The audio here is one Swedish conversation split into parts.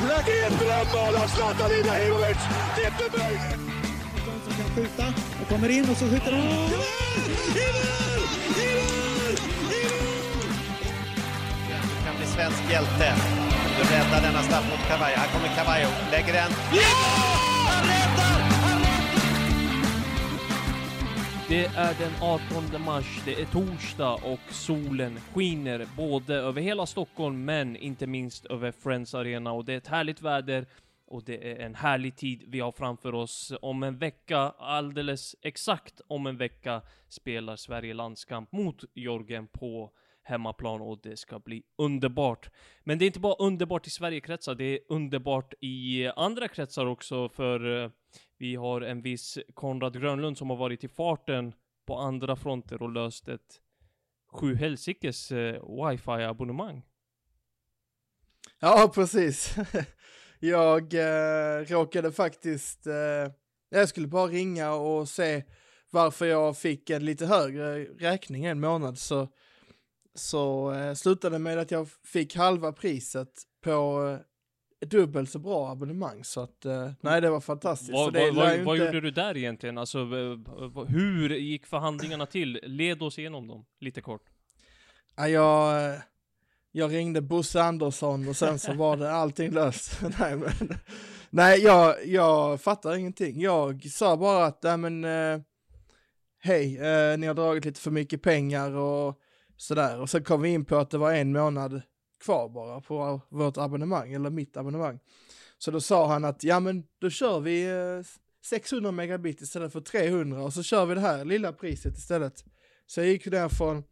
mål! Det är ett drömmål av Zlatan Ibrahimovic! Det är inte möjligt! som kan skjuta. Och kommer in och så skjuter han. I mål! I mål! I mål! Du kan bli svensk hjälte. Du räddar denna straff mot Cavallo. Här kommer Cavallo, lägger den. Ja! Det är den 18 mars, det är torsdag och solen skiner både över hela Stockholm men inte minst över Friends Arena och det är ett härligt väder och det är en härlig tid vi har framför oss. Om en vecka, alldeles exakt om en vecka, spelar Sverige landskamp mot Jorgen på hemmaplan och det ska bli underbart. Men det är inte bara underbart i Sverigekretsar, det är underbart i andra kretsar också för eh, vi har en viss Konrad Grönlund som har varit i farten på andra fronter och löst ett sju helsikes eh, wifi-abonnemang. Ja, precis. Jag eh, råkade faktiskt... Eh, jag skulle bara ringa och se varför jag fick en lite högre räkning en månad. Så, så eh, slutade med att jag fick halva priset på eh, dubbelt så bra abonnemang. Så att, eh, nej det var fantastiskt. Vad, vad, vad, vad inte- gjorde du där egentligen? Alltså, hur gick förhandlingarna till? Led oss igenom dem, lite kort. Ja, jag, jag ringde Bosse Andersson och sen så var det allting löst. nej, men, nej jag, jag fattar ingenting. Jag sa bara att, nej men, eh, hej, eh, ni har dragit lite för mycket pengar och sådär. Och sen kom vi in på att det var en månad kvar bara på vårt abonnemang, eller mitt abonnemang. Så då sa han att, ja men då kör vi eh, 600 megabit istället för 300 och så kör vi det här lilla priset istället. Så jag gick ner från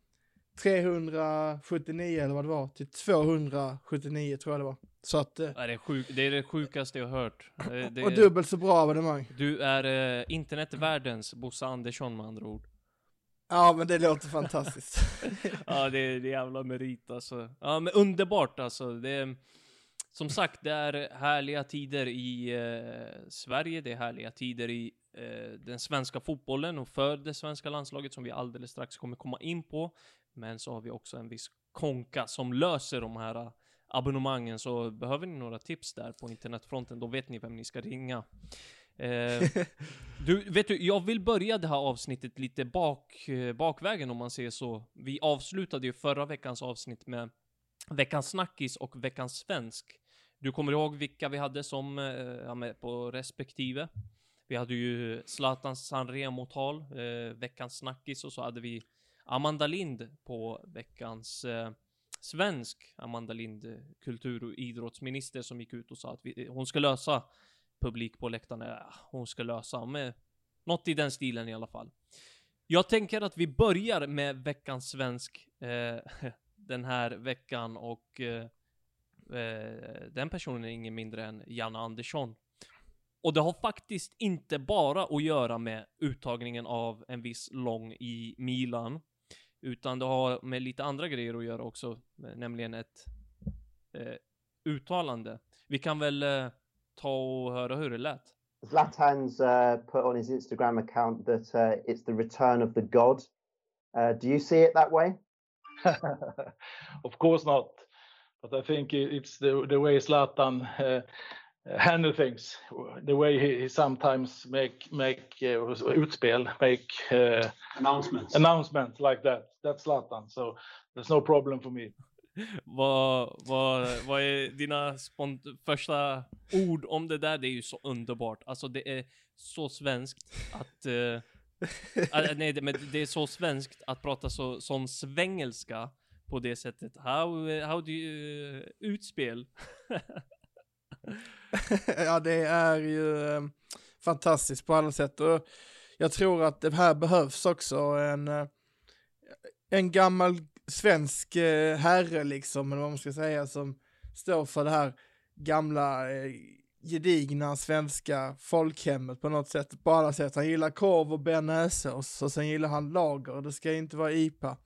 379 eller vad det var till 279 tror jag det var. Så att, eh, Det är, sjuk, det är det sjukaste jag hört. Eh, Det, och dubbelt så bra abonnemang. Du är eh, internetvärldens Bosse Andersson med andra ord. Ja men det låter fantastiskt. ja, det är, det är jävla merit alltså. Ja, men underbart alltså. Det är, som sagt, det är härliga tider i eh, Sverige, det är härliga tider i eh, den svenska fotbollen och för det svenska landslaget som vi alldeles strax kommer komma in på. Men så har vi också en viss konka som löser de här eh, abonnemangen, så behöver ni några tips där på internetfronten, då vet ni vem ni ska ringa. Eh, du, vet du, jag vill börja det här avsnittet lite bak, eh, bakvägen om man säger så. Vi avslutade ju förra veckans avsnitt med veckans snackis och veckans svensk. Du kommer ihåg vilka vi hade som, eh, ja, med på respektive? Vi hade ju Zlatans Sanremo-tal, eh, veckans snackis och så hade vi Amanda Lind på veckans eh, svensk. Amanda Lind, kultur och idrottsminister som gick ut och sa att vi, eh, hon ska lösa publik på läktarna. Ja, hon ska lösa med något i den stilen i alla fall. Jag tänker att vi börjar med veckans svensk eh, den här veckan och eh, eh, den personen är ingen mindre än Janne Andersson. Och det har faktiskt inte bara att göra med uttagningen av en viss lång i Milan, utan det har med lite andra grejer att göra också, nämligen ett eh, uttalande. Vi kan väl eh, ta och höra hur det lät. Zlatan's uh, put on his Instagram account that uh, it's the return of the god. Uh, do you see it that way? of course not. But I think it's the, the way Zlatan uh, handle things, the way he, he sometimes make make uh, utspel, make uh, Announcements. announcements like that. That's Zlatan, so there's no problem for me. Vad, vad, vad är dina första ord om det där? Det är ju så underbart. Alltså det är så svenskt att... eh, ah, nej, det, men det är så svenskt att prata så, sån svengelska på det sättet. How, how do you... eh, utspel. ja, det är ju eh, fantastiskt på alla sätt och jag tror att det här behövs också en, en gammal svensk eh, herre liksom, eller vad man ska säga, som står för det här gamla eh, gedigna svenska folkhemmet på något sätt, på alla sätt. Han gillar korv och bearnaisesås och sen gillar han lager, det ska inte vara IPA.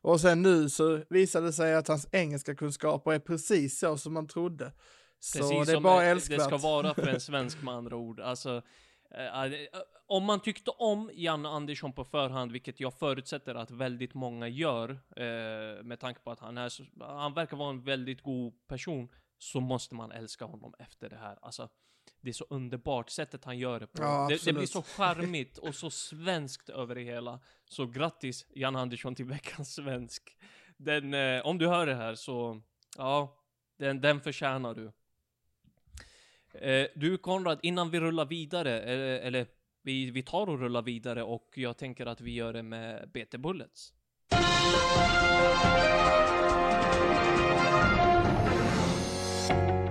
Och sen nu så visade det sig att hans engelska kunskaper är precis så som man trodde. Så Precis det är bara älskvärt. det ska vara för en svensk med andra ord. Alltså, om man tyckte om Janne Andersson på förhand, vilket jag förutsätter att väldigt många gör, eh, med tanke på att han är han verkar vara en väldigt god person, så måste man älska honom efter det här. Alltså, det är så underbart sättet han gör det på. Ja, det, det blir så charmigt och så svenskt över det hela. Så grattis Jan Andersson till veckans svensk. Den, eh, om du hör det här så, ja, den, den förtjänar du. Eh, du Konrad, innan vi rullar vidare, eller, eller vi, vi tar och rullar vidare och jag tänker att vi gör det med BT Bullets.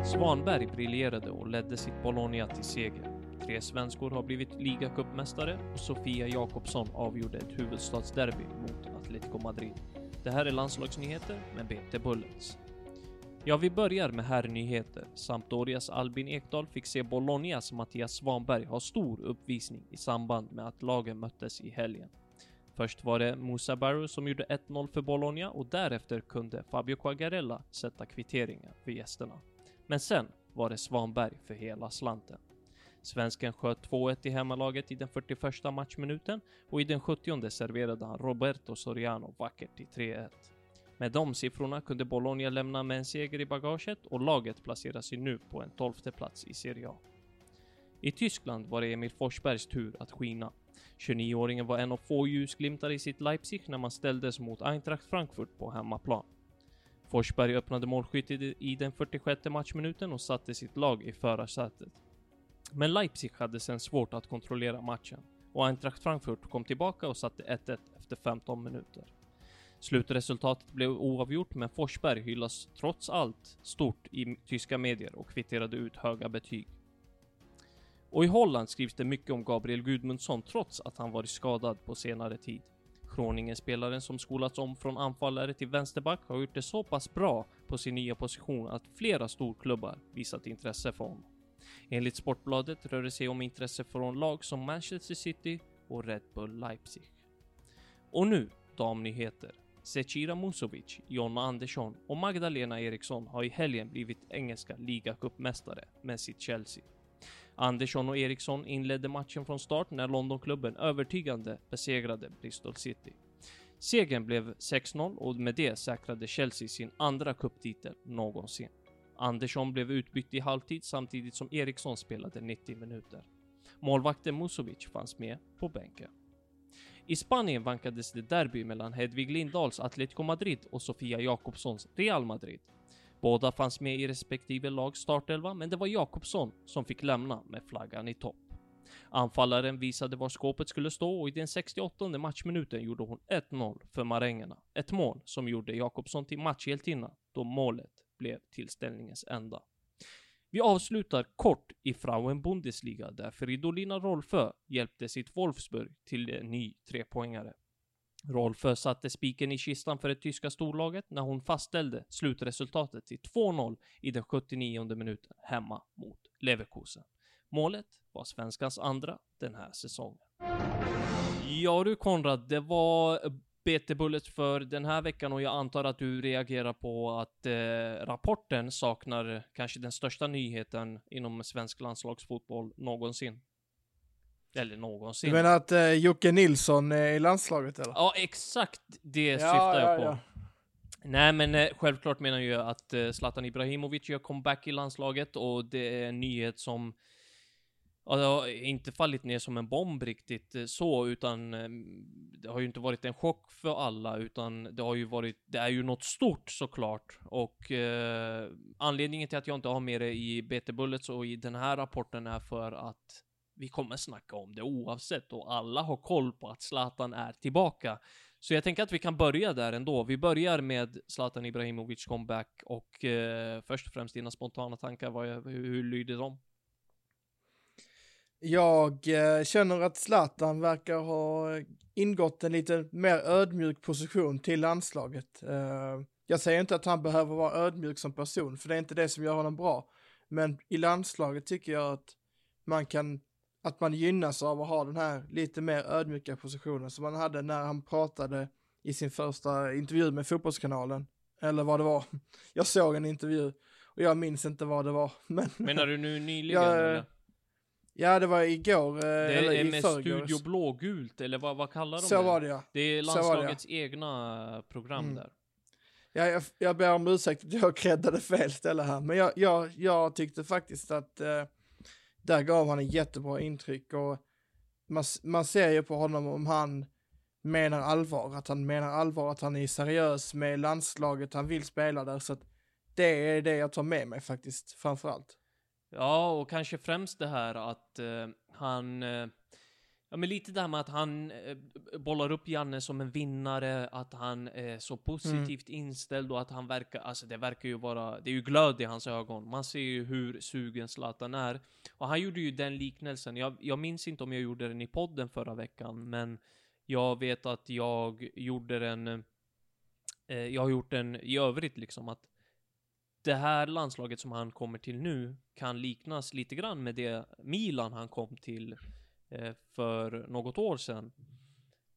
Svanberg briljerade och ledde sitt Bologna till seger. Tre svenskor har blivit ligacupmästare och Sofia Jakobsson avgjorde ett huvudstadsderby mot Atletico Madrid. Det här är landslagsnyheter med BT Bullets. Ja, vi börjar med herrnyheter. Sampdorias Albin Ekdal fick se Bolognas Mattias Svanberg ha stor uppvisning i samband med att lagen möttes i helgen. Först var det Musa Barrow som gjorde 1-0 för Bologna och därefter kunde Fabio Quagliarella sätta kvitteringen för gästerna. Men sen var det Svanberg för hela slanten. Svensken sköt 2-1 i hemmalaget i den 41 matchminuten och i den 70 serverade han Roberto Soriano vackert till 3-1. Med de siffrorna kunde Bologna lämna med en seger i bagaget och laget placerar sig nu på en tolfte plats i Serie A. I Tyskland var det Emil Forsbergs tur att skina. 29-åringen var en av få ljusglimtar i sitt Leipzig när man ställdes mot Eintracht Frankfurt på hemmaplan. Forsberg öppnade målskyttet i den 46 matchminuten och satte sitt lag i förarsätet. Men Leipzig hade sen svårt att kontrollera matchen och Eintracht Frankfurt kom tillbaka och satte 1-1 efter 15 minuter. Slutresultatet blev oavgjort men Forsberg hyllas trots allt stort i tyska medier och kvitterade ut höga betyg. Och i Holland skrivs det mycket om Gabriel Gudmundsson trots att han varit skadad på senare tid. Kroningen-spelaren som skolats om från anfallare till vänsterback har gjort det så pass bra på sin nya position att flera storklubbar visat intresse för honom. Enligt Sportbladet rör det sig om intresse från lag som Manchester City och Red Bull Leipzig. Och nu damnyheter. Zecira Musovic, Jonna Andersson och Magdalena Eriksson har i helgen blivit engelska ligacupmästare med sitt Chelsea. Andersson och Eriksson inledde matchen från start när Londonklubben övertygande besegrade Bristol City. Segern blev 6-0 och med det säkrade Chelsea sin andra cuptitel någonsin. Andersson blev utbytt i halvtid samtidigt som Eriksson spelade 90 minuter. Målvakten Musovic fanns med på bänken. I Spanien vankades det derby mellan Hedvig Lindahls Atletico Madrid och Sofia Jakobssons Real Madrid. Båda fanns med i respektive lags startelva, men det var Jakobsson som fick lämna med flaggan i topp. Anfallaren visade var skåpet skulle stå och i den 68 matchminuten gjorde hon 1-0 för marängerna. Ett mål som gjorde Jakobsson till matchhjältinna då målet blev tillställningens enda. Vi avslutar kort i Frauen Bundesliga där Fridolina Rolfö hjälpte sitt Wolfsburg till en ny trepoängare. Rolfö satte spiken i kistan för det tyska storlaget när hon fastställde slutresultatet till 2-0 i den 79 minuten hemma mot Leverkusen. Målet var svenskans andra den här säsongen. Ja du Konrad, det var BT Bullet för den här veckan och jag antar att du reagerar på att eh, rapporten saknar kanske den största nyheten inom svensk landslagsfotboll någonsin. Eller någonsin. Du menar att eh, Jocke Nilsson är i landslaget eller? Ja, exakt det Ja, syftar jag ja, på. ja. Nej, men eh, självklart menar jag att eh, Zlatan Ibrahimovic gör comeback i landslaget och det är en nyhet som Ja, det har inte fallit ner som en bomb riktigt eh, så, utan eh, det har ju inte varit en chock för alla, utan det har ju varit, det är ju något stort såklart. Och eh, anledningen till att jag inte har med det i BT Bullets och i den här rapporten är för att vi kommer snacka om det oavsett och alla har koll på att Zlatan är tillbaka. Så jag tänker att vi kan börja där ändå. Vi börjar med Zlatan Ibrahimovic comeback och eh, först och främst dina spontana tankar, vad, hur, hur lyder de? Jag eh, känner att Zlatan verkar ha ingått en lite mer ödmjuk position till landslaget. Eh, jag säger inte att han behöver vara ödmjuk som person, för det är inte det som gör honom bra. Men i landslaget tycker jag att man kan, att man gynnas av att ha den här lite mer ödmjuka positionen som han hade när han pratade i sin första intervju med Fotbollskanalen. Eller vad det var. Jag såg en intervju och jag minns inte vad det var. Men Menar du nu nyligen Ja, eller? Ja, det var igår, eh, Det eller är i med förrgår. Studio Blågult, eller vad, vad kallar de Så det? var det ja. Det är var det, ja. landslagets egna program Mm. där. Ja, jag, jag ber om ursäkt att jag creddade fel ställe här, men jag, jag, jag tyckte faktiskt att eh, där gav han en jättebra intryck och man, man ser ju på honom om han menar allvar, att han menar allvar, att han är seriös med landslaget, han vill spela där, så att det är det jag tar med mig faktiskt, framförallt. Ja, och kanske främst det här att eh, han... Eh, ja, men lite det här med att han eh, bollar upp Janne som en vinnare, att han är så positivt inställd och att han verkar... Alltså det verkar ju vara... Det är ju glöd i hans ögon. Man ser ju hur sugen Zlatan är. Och han gjorde ju den liknelsen. Jag, jag minns inte om jag gjorde den i podden förra veckan, men jag vet att jag gjorde den... Eh, jag har gjort den i övrigt liksom, att det här landslaget som han kommer till nu kan liknas lite grann med det Milan han kom till eh, för något år sedan.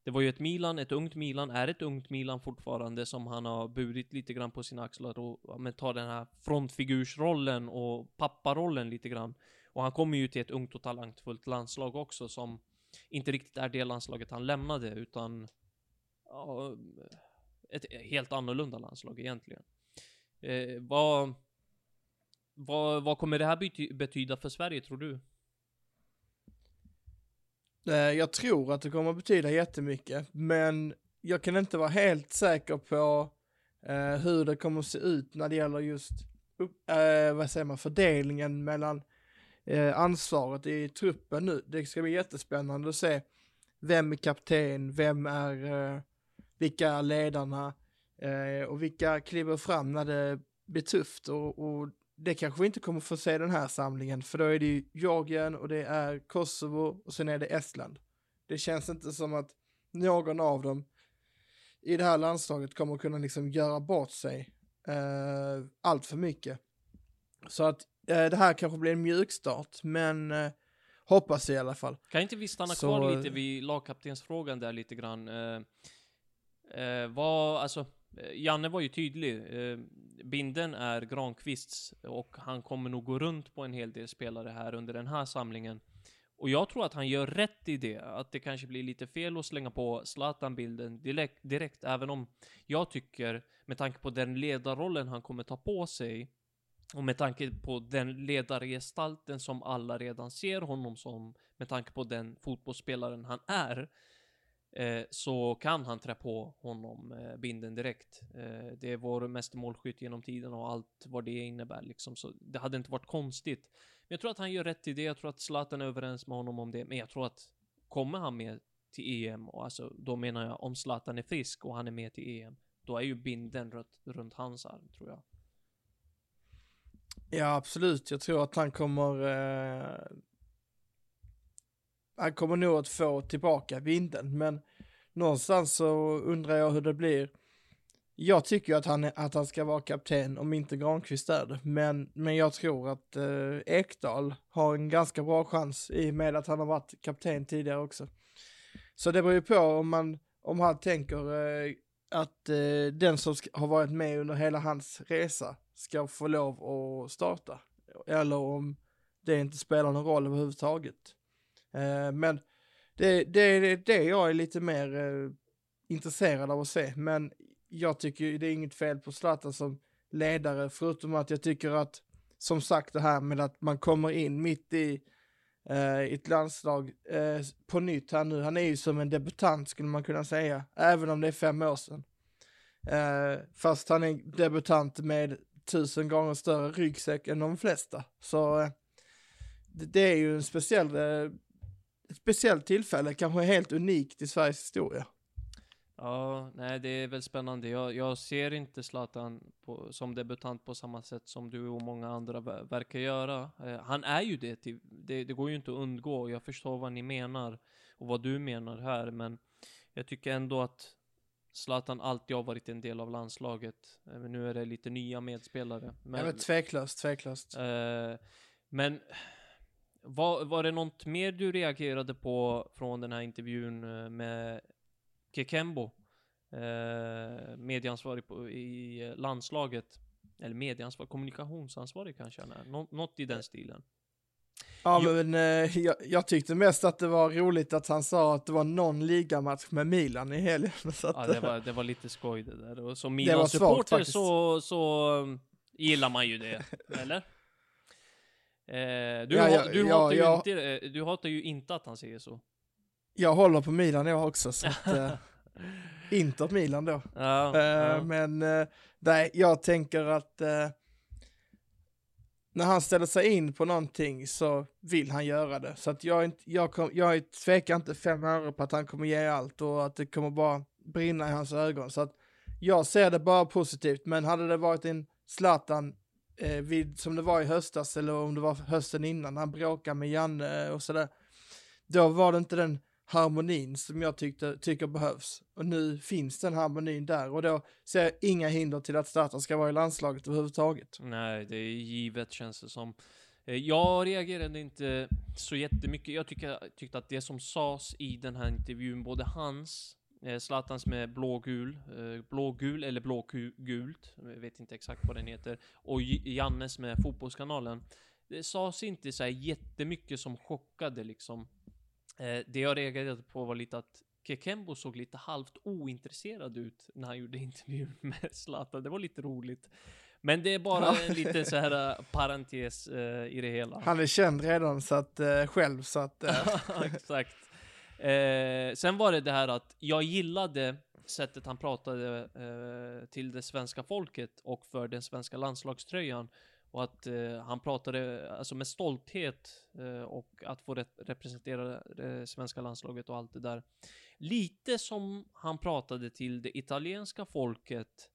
Det var ju ett Milan, ett ungt Milan, är ett ungt Milan fortfarande som han har burit lite grann på sina axlar och men tar den här frontfigursrollen och papparollen lite grann. Och han kommer ju till ett ungt och talangfullt landslag också som inte riktigt är det landslaget han lämnade utan ja, ett helt annorlunda landslag egentligen. Eh, vad, vad, vad kommer det här bety betyda för Sverige tror du? Eh, jag tror att det kommer betyda jättemycket, men jag kan inte vara helt säker på eh, hur det kommer se ut när det gäller just eh, vad säger man, fördelningen mellan eh, ansvaret i truppen nu. Det ska bli jättespännande att se vem är kapten, vem är, eh, vilka är ledarna eh, och vilka kliver fram när det blir tufft och, och det kanske vi inte kommer få se den här samlingen, för då är det ju Georgien och det är Kosovo och sen är det Estland. Det känns inte som att någon av dem i det här landslaget kommer kunna liksom göra bort sig eh, allt för mycket. Så att eh, det här kanske blir en mjukstart, men eh, hoppas i alla fall. Kan inte vi stanna Så- kvar lite vid lagkaptensfrågan där lite grann? Eh, eh, vad, alltså, Eh, Janne var ju tydlig. Eh, binden är Granqvists och han kommer nog gå runt på en hel del spelare här under den här samlingen. Och jag tror att han gör rätt i det, att det kanske blir lite fel att slänga på Zlatan-bilden direkt, direkt, även om jag tycker, med tanke på den ledarrollen han kommer ta på sig, och med tanke på den ledargestalten som alla redan ser honom som, med tanke på den fotbollsspelaren han är, eh, så kan han trä på honom eh, binden direkt. Eh, det är vår mest målskytt genom tiden och allt vad det innebär liksom, så det hade inte varit konstigt. Men jag tror att han gör rätt i det, jag tror att Zlatan är överens med honom om det, men jag tror att kommer han med till EM, och alltså då menar jag om Zlatan är frisk och han är med till EM, då är ju binden runt, runt hans arm, tror jag. Ja, absolut. Jag tror att han kommer... Eh, han kommer nog att få tillbaka vinden, men någonstans så undrar jag hur det blir. Jag tycker ju att han, att han ska vara kapten om inte Granqvist är det, men, men jag tror att eh, Ekdal har en ganska bra chans i och med att han har varit kapten tidigare också. Så det beror ju på om man, om han tänker eh, att eh, den som har varit med under hela hans resa ska få lov att starta. Eller om det inte spelar någon roll överhuvudtaget. Eh, men det, det är det jag är lite mer eh, intresserad av att se. Men jag tycker det är inget fel på Zlatan som ledare, förutom att jag tycker att, som sagt det här med att man kommer in mitt i eh, ett landslag eh, på nytt här nu. Han är ju som en debutant skulle man kunna säga, även om det är fem år sedan. Eh, fast han är debutant med tusen gånger större ryggsäck än de flesta. Så eh, det, det är ju en speciell, eh, ett speciellt tillfälle, kanske helt unikt i Sveriges historia. Ja, nej det är väl spännande. Jag, jag ser inte Zlatan på, som debutant på samma sätt som du och många andra ver- verkar göra. Eh, han är ju det, till, det, det går ju inte att undgå. Jag förstår vad ni menar och vad du menar här, men jag tycker ändå att Zlatan alltid har varit en del av landslaget. Eh, Men nu är det lite nya medspelare. Men, ja, men tveklöst, tveklöst. Eh, men var, var det något mer du reagerade på från den här intervjun eh, med Kekembo? Eh, medieansvarig på, i landslaget. Eller medieansvarig, kommunikationsansvarig kanske han är. Nå, något i den stilen. Ja, Jo- men eh, jag, jag tyckte mest att det var roligt att han sa att det var någon ligamatch med Milan i helgen. Så att, Ja, det var, det var lite skoj det där. Och som Milan-supporter så, så um, gillar man ju det, eller? Eh, du, Ja, ja, du, ja, hatar ju ja. inte, eh, du hatar ju inte att han säger så. Jag håller på Milan jag också, så att, eh, Inter Milan då. Eh. Men eh, nej, jag tänker att eh, när han ställer sig in på någonting så vill han göra det. Så att jag, inte, jag, kom, jag tvekar inte fem öre på att han kommer ge allt och att det kommer bara brinna i hans ögon. Så att jag ser det bara positivt, men hade det varit en Zlatan eh, vid, som det var i höstas eller om det var hösten innan, han bråkade med Janne och sådär, då var det inte den harmonin som jag tyckte, tycker behövs. Och nu finns den harmonin där och då ser jag inga hinder till att Zlatan ska vara i landslaget överhuvudtaget. Nej, det är givet känns det som. Eh, jag reagerade inte så jättemycket. Jag tyckte, tyckte att det som sades i den här intervjun, både hans, Zlatans med blågul, eh, blågul eller blågult, jag vet inte exakt vad den heter, och Jannes med Fotbollskanalen. Det sades inte så här jättemycket som chockade liksom. Eh, det jag reagerade på var lite att Kekembo såg lite halvt ointresserad ut när han gjorde intervjun med Zlatan. Det var lite roligt. Men det är bara en liten så här parentes eh, i det hela. Han är känd redan så att, eh, själv så att eh, Exakt. Eh, sen var det det här att jag gillade sättet han pratade eh, till det svenska folket och för den svenska landslagströjan. Och att eh, han pratade alltså med stolthet eh, och att få rep- representera det svenska landslaget och allt det där. Lite som han pratade till det italienska folket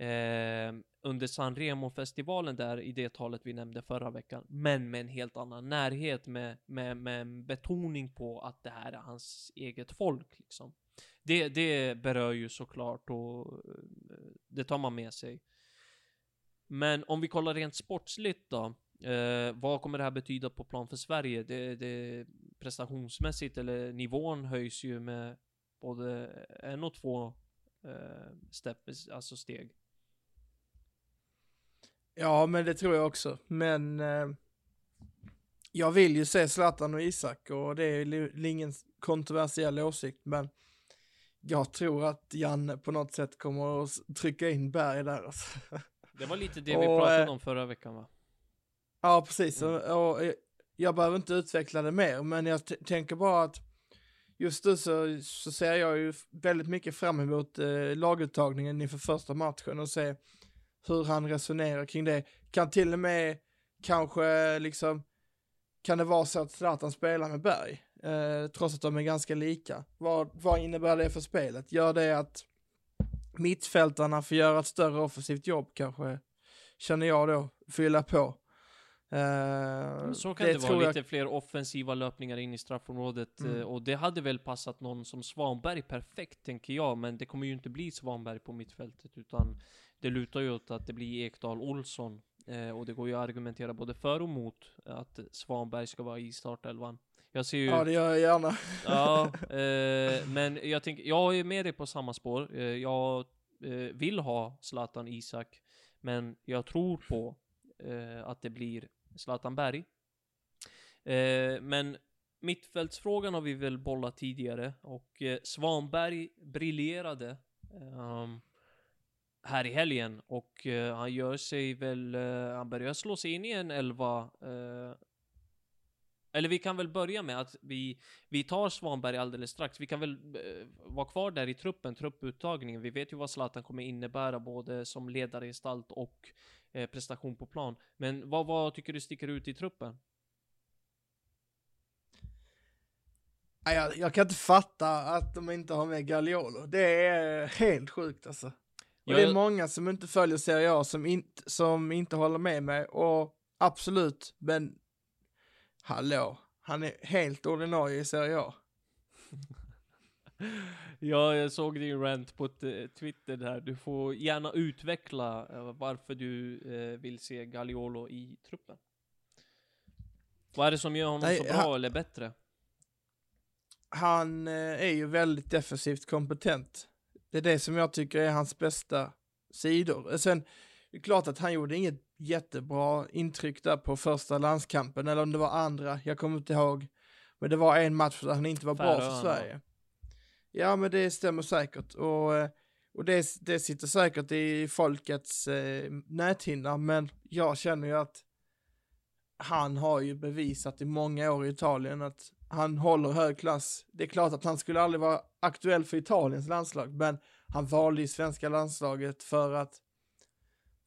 eh, under Sanremo-festivalen där i det talet vi nämnde förra veckan. Men med en helt annan närhet med, med, med en betoning på att det här är hans eget folk liksom. Det, det berör ju såklart och eh, det tar man med sig. Men om vi kollar rent sportsligt då. Eh, vad kommer det här betyda på plan för Sverige? Det, det prestationsmässigt eller nivån höjs ju med både en och två eh, step, alltså steg. Ja, men det tror jag också. Men eh, jag vill ju se Zlatan och Isak och det är li- ingen kontroversiell åsikt, men jag tror att Janne på något sätt kommer att trycka in Berg där. Alltså. Det var lite det vi Och, pratade eh, om förra veckan va? Ja, precis. Och, och eh, jag behöver inte utveckla det mer, men jag tänker bara att just nu så, så ser jag ju väldigt mycket fram emot eh, laguttagningen inför första matchen och se hur han resonerar kring det. Kan till och med kanske liksom, kan det vara så att Zlatan spelar med Berg, eh, trots att de är ganska lika. Vad, vad innebär det för spelet? Gör det att mittfältarna får göra ett större offensivt jobb kanske, känner jag då, fylla på. Eh, Så kan det, vara, tror jag- lite fler offensiva löpningar in i straffområdet Mm. eh, och det hade väl passat någon som Svanberg perfekt tänker jag, men det kommer ju inte bli Svanberg på mittfältet utan det lutar ju åt att det blir Ekdal Olsson eh, och det går ju att argumentera både för och mot att Svanberg ska vara i startelvan. Jag ser ju Ja, det gör jag gärna. Ja, eh, men jag tänker, jag är med dig på samma spår. Eh, jag eh, vill ha Zlatan Isak, men jag tror på eh, att det blir Zlatan Berg. Eh, men mittfältsfrågan har vi väl bollat tidigare och Svanberg briljerade ehm, här i helgen och eh, han gör sig väl, eh, han börjar slå sig in i en elva eh, eller vi kan väl börja med att vi, vi tar Svanberg alldeles strax. Vi kan väl eh, vara kvar där i truppen, trupputtagningen. Vi vet ju vad Zlatan kommer innebära både som ledargestalt och eh, prestation på plan. Men vad, vad tycker du sticker ut i truppen? Jag, jag kan inte fatta att de inte har med Gagliolo. Det är eh, helt sjukt alltså. Och Jag- det är många som inte följer Serie A som, inte som inte håller med mig och absolut, men hallå, han är helt ordinarie i Serie A. Ja, jag såg din rant på Twitter där. Du får gärna utveckla eh, varför du eh, vill se Gagliolo i truppen. Vad är det som gör honom Nej, så bra han- eller bättre? Han eh, är ju väldigt defensivt kompetent. Det är det som jag tycker är hans bästa sidor. Sen, det är klart att han gjorde inget jättebra intryck där på första landskampen, eller om det var andra, jag kommer inte ihåg. Men det var en match där han inte var bra för. Sverige. Ja, men det stämmer säkert. Och, eh, och det, det sitter säkert i folkets eh, näthinna, men jag känner ju att han har ju bevisat i många år i Italien att han håller hög klass. Det är klart att han skulle aldrig vara aktuell för Italiens landslag, men han valde ju svenska landslaget för att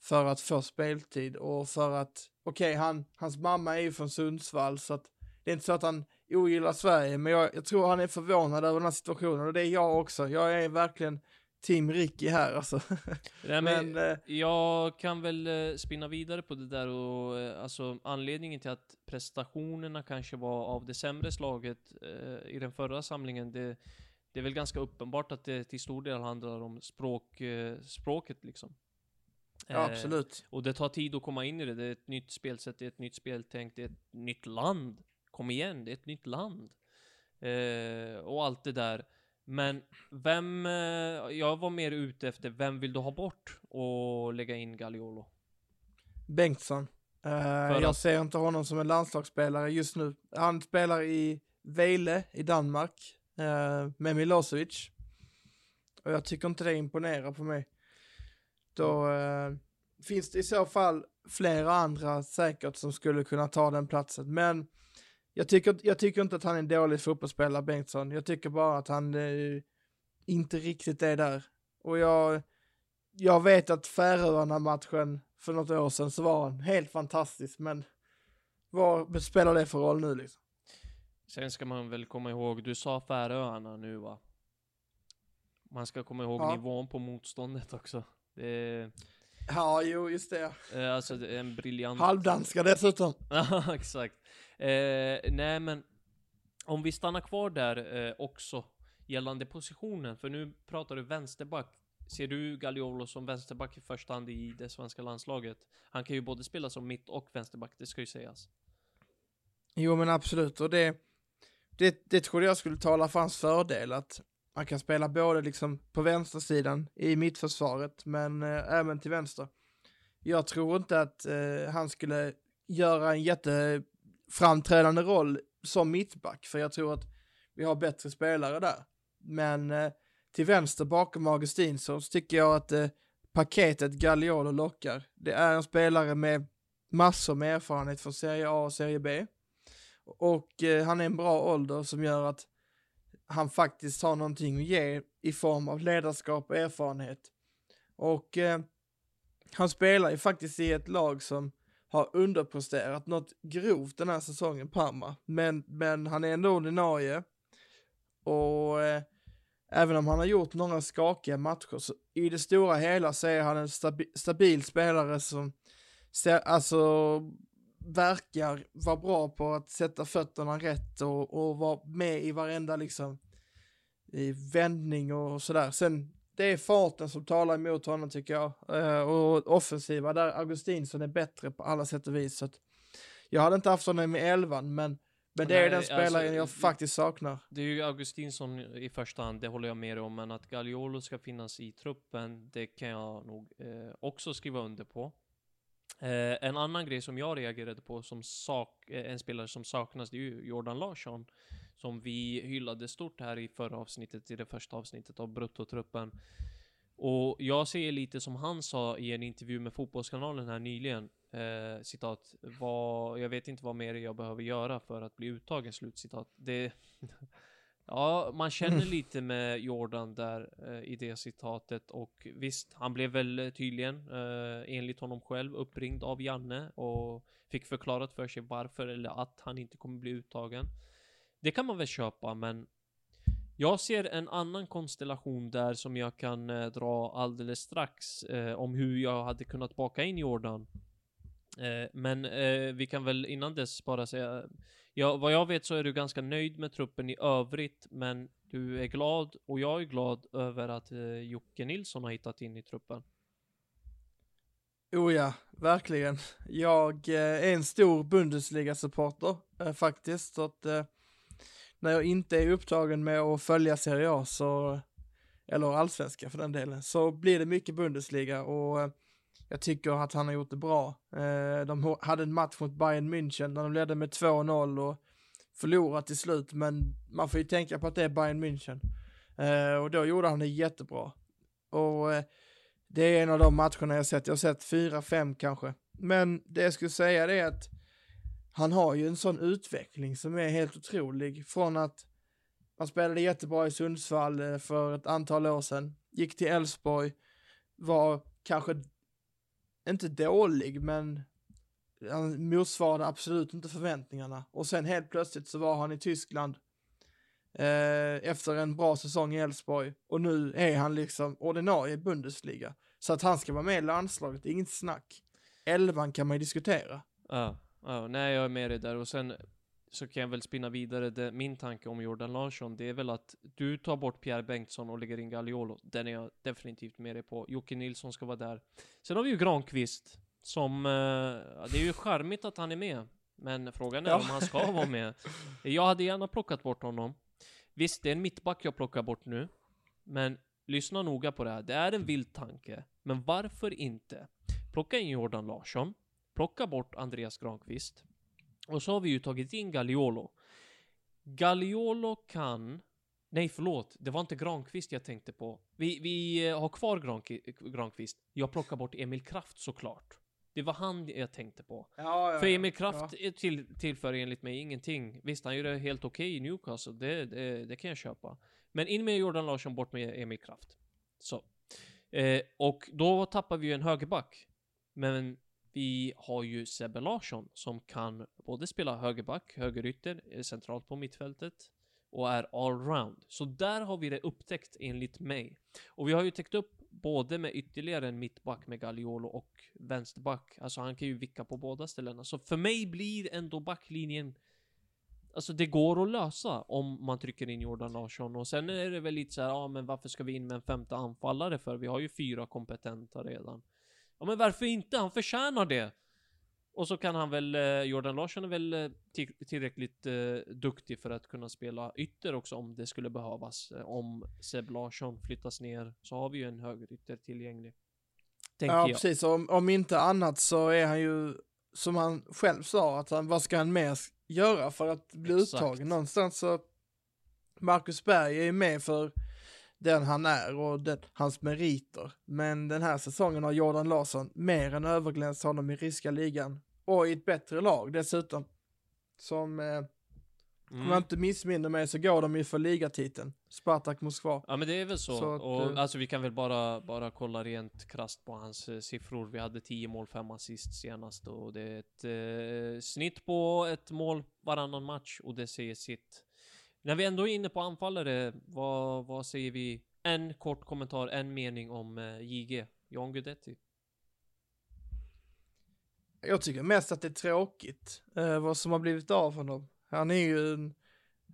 för att få speltid och för att, okej, han, hans mamma är ju från Sundsvall så att det är inte så att han ogillar Sverige, men jag, jag tror han är förvånad över den här situationen och det är jag också. Jag är verkligen Team Ricky här alltså. Nej, men, men eh, Jag kan väl eh, spinna vidare på det där och eh, alltså anledningen till att prestationerna kanske var av det sämre slaget eh, i den förra samlingen, det, det är väl ganska uppenbart att det till stor del handlar om språk, eh, språket liksom. ja, Eh, absolut. Och det tar tid att komma in i det. Det är ett nytt spelsätt, det är ett nytt speltänk, det är ett nytt land. Kom igen, det är ett nytt land. Eh, och allt det där. Men vem, eh, jag var mer ute efter, vem vill du ha bort och lägga in Gagliolo? Bengtsson. Eh, jag att- ser inte honom som en landslagsspelare just nu. Han spelar i Vejle i Danmark eh, med Milosevic. Och jag tycker inte det imponerar på mig. Då eh, finns det i så fall flera andra säkert som skulle kunna ta den platsen. Men jag tycker, jag tycker inte att han är en dålig fotbollsspelare, Bengtsson. Jag tycker bara att han eh, inte riktigt är där. Och jag, jag vet att Färöarna-matchen för något år sedan så var han helt fantastisk, men vad spelar det för roll nu liksom? Sen ska man väl komma ihåg, du sa Färöarna nu va? Man ska komma ihåg Ja. nivån på motståndet också. Det Ja, jo, just det. eh, alltså det är en briljant... Halvdanska dessutom. Ja, exakt. Eh, nej, men om vi stannar kvar där eh, också gällande positionen, för nu pratar du vänsterback. Ser du Gagliolo som vänsterback i första hand i det svenska landslaget? Han kan ju både spela som mitt och vänsterback, det ska ju sägas. Jo, men absolut. Och det, det, det trodde jag skulle tala för hans fördel, att han kan spela både liksom på vänstersidan i mittförsvaret, men eh, även till vänster. Jag tror inte att eh, han skulle göra en jätte framträdande roll som mittback, för jag tror att vi har bättre spelare där. Men eh, till vänster bakom Augustinsson så tycker jag att eh, paketet Gagliolo lockar. Det är en spelare med massor med erfarenhet från Serie A och Serie B. Och eh, han är en bra ålder som gör att han faktiskt har någonting att ge i form av ledarskap och erfarenhet. Och eh, han spelar ju faktiskt i ett lag som har underpresterat något grovt den här säsongen, Parma. Men, men han är ändå ordinarie. Och eh, även om han har gjort några skakiga matcher så i det stora hela så är han en stabi stabil spelare som ser, alltså verkar vara bra på att sätta fötterna rätt och, och vara med i varenda liksom i vändning och sådär. Sen det är farten som talar emot honom tycker jag. Eh, och offensiva där Augustinsson är bättre på alla sätt och vis. Så jag hade inte haft honom i elvan men, men det är Nej, den alltså, spelaren jag det- faktiskt saknar. Det är ju Augustinsson i första hand, det håller jag med om, men att Gagliolo ska finnas i truppen, det kan jag nog eh, också skriva under på. Eh, en annan grej som jag reagerade på som sak, eh, en spelare som saknas, det är ju Jordan Larsson. Som vi hyllade stort här i förra avsnittet, i det första avsnittet av Bruttotruppen. Och jag ser lite som han sa i en intervju med Fotbollskanalen här nyligen, eh, citat, vad, jag vet inte vad mer jag behöver göra för att bli uttagen, slutcitat. Det, ja, man känner lite med Jordan där eh, i det citatet och visst, han blev väl tydligen, eh, enligt honom själv, uppringd av Janne och fick förklarat för sig varför eller att han inte kommer bli uttagen. Det kan man väl köpa, men jag ser en annan konstellation där som jag kan eh, dra alldeles strax eh, om hur jag hade kunnat baka in Jordan. Eh, men eh, vi kan väl innan dess bara säga, ja, vad jag vet så är du ganska nöjd med truppen i övrigt, men du är glad och jag är glad över att eh, Jocke Nilsson har hittat in i truppen. Oh ja, verkligen. Jag eh, är en stor Bundesliga-supporter eh, faktiskt. Så att, eh, när jag inte är upptagen med att följa Serie A så, eller allsvenska för den delen, så blir det mycket Bundesliga och eh, Jag tycker att han har gjort det bra. Eh, de hade en match mot Bayern München där de ledde med 2-0 och förlorade till slut, men man får ju tänka på att det är Bayern München. Eh, och då gjorde han det jättebra. Och det är en av de matcherna jag sett. Jag har sett fyra, fem kanske. Men det jag skulle säga det är att han har ju en sån utveckling som är helt otrolig. Från att han spelade jättebra i Sundsvall eh, för ett antal år sedan, gick till Elfsborg, var kanske inte dålig, men han motsvarade absolut inte förväntningarna. Och sen helt plötsligt så var han i Tyskland eh, efter en bra säsong i Elfsborg och nu är han liksom ordinarie i Bundesliga. Så att han ska vara med i landslaget, är inget snack. Elvan kan man ju diskutera. Uh ja, nej jag är med dig där och sen så kan jag väl spinna vidare det, min tanke om Jordan Larsson, det är väl att du tar bort Pierre Bengtsson och lägger in Gagliolo. Den är jag definitivt med dig på. Jocke Nilsson ska vara där. Sen har vi ju Granqvist som, eh, det är ju charmigt att han är med, men frågan är Ja. om han ska vara med. Jag hade gärna plockat bort honom. Visst, det är en mittback jag plockar bort nu, men lyssna noga på det här. Det är en vild tanke, men varför inte plocka in Jordan Larsson, plocka bort Andreas Granqvist och så har vi ju tagit in Gagliolo. Gagliolo kan Nej, förlåt. Det var inte Granqvist jag tänkte på. Vi, vi eh, har kvar Granqvist. Jag plockar bort Emil Kraft såklart. Det var han jag tänkte på. Ja, För Emil Kraft är till, tillför enligt mig ingenting. Visst, han gör det helt okej i Newcastle. Det, det, det kan jag köpa. Men in med Jordan Larsson, bort med Emil Kraft. Så. Eh, och då tappar vi ju en högerback. Men vi har ju Sebbe Larsson som kan både spela högerback, högerytter, eh, centralt på mittfältet och är allround. Så där har vi det upptäckt enligt mig. Och vi har ju täckt upp både med ytterligare en mittback med Gagliolo och vänsterback. Alltså han kan ju vicka på båda ställena. Så för mig blir ändå backlinjen Alltså det går att lösa om man trycker in Jordan Larsson och sen är det väl lite så här, ja men varför ska vi in med en femte anfallare för? Vi har ju fyra kompetenta redan. Ja men varför inte? Han förtjänar det! Och så kan han väl, eh, Jordan Larsson är väl eh, till- tillräckligt eh, duktig för att kunna spela ytter också om det skulle behövas. Eh, Om Seb Larsson flyttas ner så har vi ju en högerytter tillgänglig. Tänker Ja, jag. precis. Om, om inte annat så är han ju, som han själv sa, att han, vad ska han mer göra för att bli Exakt. uttagen? Någonstans så, Marcus Berg är ju med för den han är och den, hans meriter. Men den här säsongen har Jordan Larsson mer än överglänst honom i ryska ligan. Och i ett bättre lag dessutom. Som, eh, om Mm. jag inte missminner mig så går de ju för ligatiteln. Spartak Moskva. Ja men det är väl så. Så att, och, eh, alltså vi kan väl bara, bara kolla rent krasst på hans eh, siffror. Vi hade 10 mål, 5 assist senast och det är ett eh, snitt på ett mål varannan match och det säger sitt. När vi ändå är inne på anfallare, vad, vad säger vi? En kort kommentar, en mening om eh, JG, John Guidetti. Jag tycker mest att det är tråkigt eh, vad som har blivit av honom. Han är ju en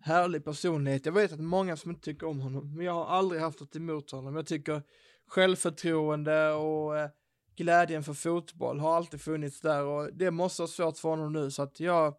härlig personlighet. Jag vet att många som inte tycker om honom, men jag har aldrig haft något emot honom. Jag tycker självförtroende och eh, glädjen för fotboll har alltid funnits där och det måste vara svårt för honom nu så att jag,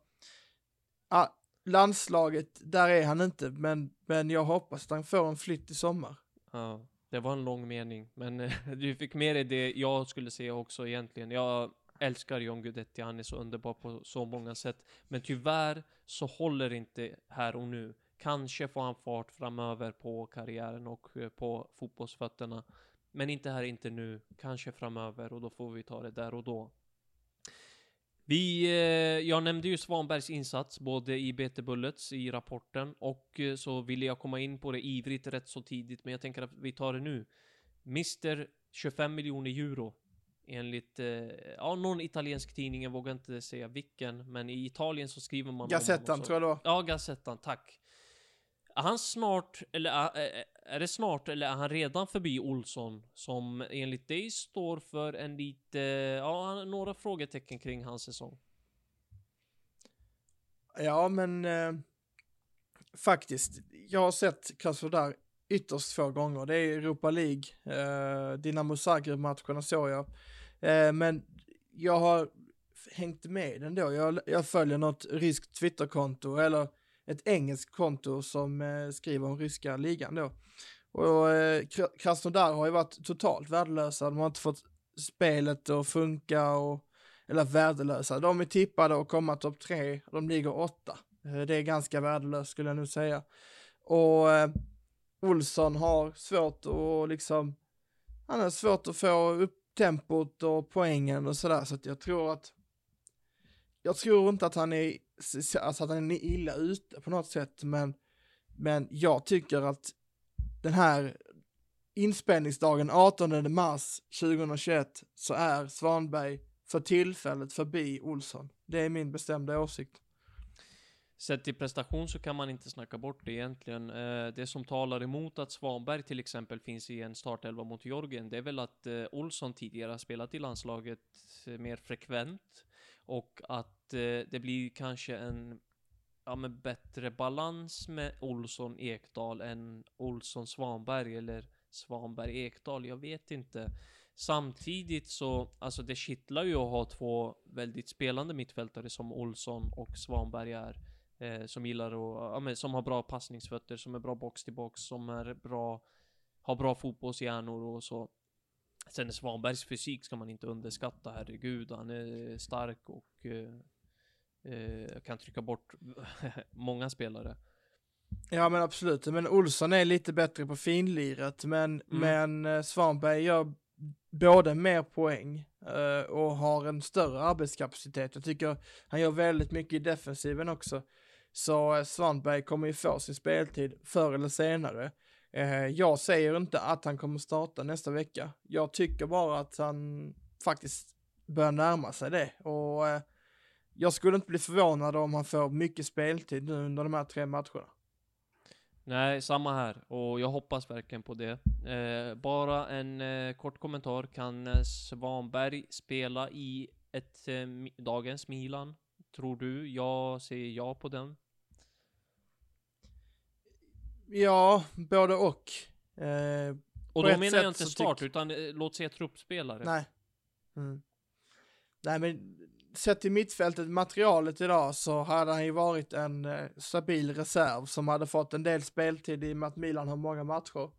ah, landslaget, där är han inte, men, men jag hoppas att han får en flytt i sommar. Ja, det var en lång mening, men eh, du fick med dig det jag skulle säga också egentligen. Jag älskar John Guidetti, han är så underbar på så många sätt. Men tyvärr så håller inte här och nu. Kanske får han fart framöver på karriären och eh, på fotbollsfötterna. Men inte här, inte nu. Kanske framöver och då får vi ta det där och då. Vi, eh, jag nämnde ju Svanbergs insats både i BT Bullets i rapporten och eh, så ville jag komma in på det ivrigt rätt så tidigt men jag tänker att vi tar det nu. Mr 25 miljoner euro enligt, eh, ja någon italiensk tidning, jag vågar inte säga vilken, men i Italien så skriver man Gazettan tror jag det var. Ja, Gazettan, tack. Är han snart, eller är, är- det snart, eller är han redan förbi Olsson? Som enligt dig står för en lite, ja, några frågetecken kring hans säsong. Ja, men eh, faktiskt. Jag har sett Krasnodar ytterst få gånger. Det är Europa League, eh, Dinamo Zagreb-matcherna såg jag. Eh, men jag har hängt med ändå. Jag, jag följer något ryskt Twitterkonto eller ett engelskt konto som eh, skriver om ryska ligan då. Och eh, Krasnodar har ju varit totalt värdelösa. De har inte fått spelet att funka och, eller värdelösa. De är tippade att komma topp tre, de ligger åtta. Eh, det är ganska värdelöst skulle jag nu säga. Och eh, Olsson har svårt att liksom, han har svårt att få upp tempot och poängen och sådär, så att jag tror att jag tror inte att han är, alltså att han är illa ute på något sätt, men, men jag tycker att den här inspelningsdagen 18 mars 2021 så är Svanberg för tillfället förbi Olsson. Det är min bestämda åsikt. Sett till prestation så kan man inte snacka bort det egentligen. Eh, det som talar emot att Svanberg till exempel finns i en startelva mot Jorgen, det är väl att eh, Olsson tidigare har spelat i landslaget eh, mer frekvent och att eh, det blir kanske en ja, men bättre balans med Olsson Ekdal än Olsson Svanberg eller Svanberg Ekdal. Jag vet inte. Samtidigt så, alltså det kittlar ju att ha två väldigt spelande mittfältare som Olsson och Svanberg är. Eh, som gillar att, ja, men, som har bra passningsfötter, som är bra box till box, som är bra, har bra fotbollshjärnor och så. Sen Svanbergs fysik ska man inte underskatta, herregud. Han är stark och eh, eh, kan trycka bort många spelare. Ja men absolut, men Olsson är lite bättre på finliret, men, mm. men eh, Svanberg gör både mer poäng uh, och har en större arbetskapacitet. Jag tycker han gör väldigt mycket i defensiven också. Så uh, Svanberg kommer ju få sin speltid förr eller senare. Eh, jag säger inte att han kommer starta nästa vecka. Jag tycker bara att han faktiskt börjar närma sig det och eh, jag skulle inte bli förvånad om han får mycket speltid nu under de här tre matcherna. Nej, samma här. Och jag hoppas verkligen på det. Eh, bara en eh, kort kommentar. Kan eh, Svanberg spela i ett eh, dagens Milan? Tror du? Jag säger ja på den. Ja, både och. Eh, och då menar jag inte start, utan eh, låt säga truppspelare. Nej. Mm. Nej, men sett till mittfältet, materialet idag, så hade han ju varit en eh, stabil reserv som hade fått en del speltid i och med att Milan har många matcher.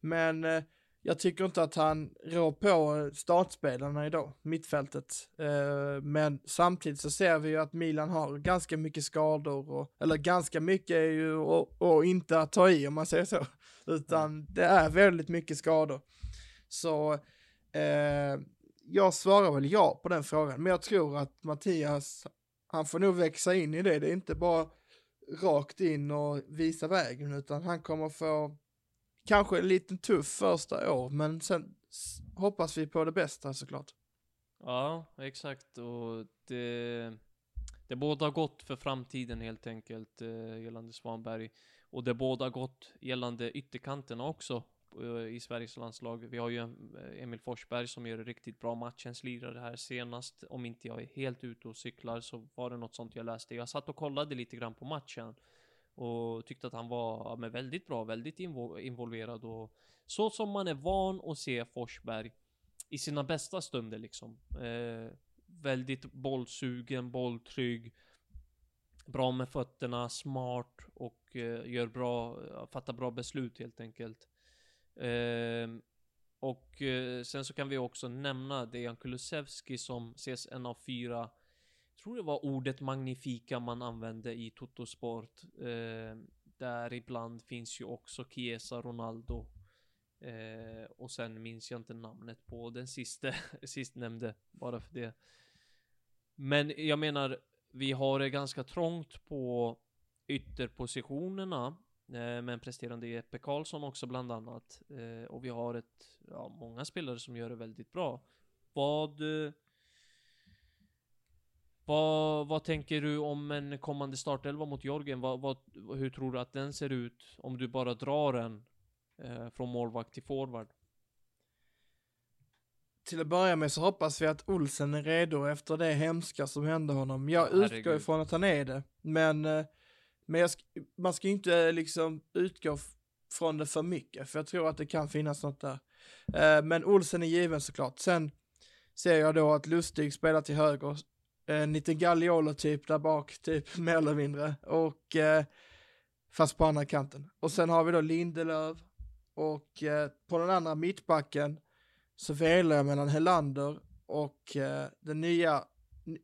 Men eh, jag tycker inte att han rår på startspelarna idag, mittfältet. Eh, men samtidigt så ser vi ju att Milan har ganska mycket skador, och, eller ganska mycket är ju och, inte att ta i om man säger så, utan det är väldigt mycket skador. Så eh, jag svarar väl ja på den frågan, men jag tror att Mattias, han får nog växa in i det. Det är inte bara rakt in och visa vägen, utan han kommer få kanske en liten tuff första år, men sen hoppas vi på det bästa såklart. Ja, exakt. Och det, det båda gott för framtiden helt enkelt eh, gällande Svanberg. Och det båda gott gällande ytterkanterna också. Eh, I Sveriges landslag. Vi har ju eh, Emil Forsberg som gör riktigt bra matchens lirare här senast. Om inte jag är helt ute och cyklar så var det något sånt jag läste. Jag satt och kollade lite grann på matchen och tyckte att han var men, väldigt bra, väldigt involverad och så som man är van att se Forsberg i sina bästa stunder liksom. Eh, väldigt bollsugen, bolltrygg, bra med fötterna, smart och eh, gör bra, fattar bra beslut helt enkelt. Ehm, eh, och sen så kan vi också nämna Dejan Kulusevski som ses en av fyra tror det var ordet magnifika man använde i Totosport. Eh, där ibland finns ju också Chiesa, Ronaldo. Eh, och sen minns jag inte namnet på den sista, sistnämnde, bara för det. Men jag menar, vi har det ganska trångt på ytterpositionerna. Eh, men presterande Jeppe Karlsson också bland annat. Eh, och vi har ett, ja, många spelare som gör det väldigt bra. Vad... Eh, Eh, vad, vad tänker du om en kommande startelva mot Jorgen? Vad, vad, hur tror du att den ser ut om du bara drar den eh, från målvakt till forward? Till att börja med så hoppas vi att Olsen är redo efter det hemska som hände honom. Jag Herregud. utgår ifrån att han är det, men eh, men sk man ska inte liksom utgå från det för mycket, för jag tror att det kan finnas något där. Eh, men Olsen är given såklart. Sen ser jag då att Lustig spelar till höger, en liten Gagliolo typ där bak, typ mer eller mindre. Och eh, fast på andra kanten. Och sen har vi då Lindelöf och eh, på den andra mittbacken så velar jag mellan Helander och eh, den nya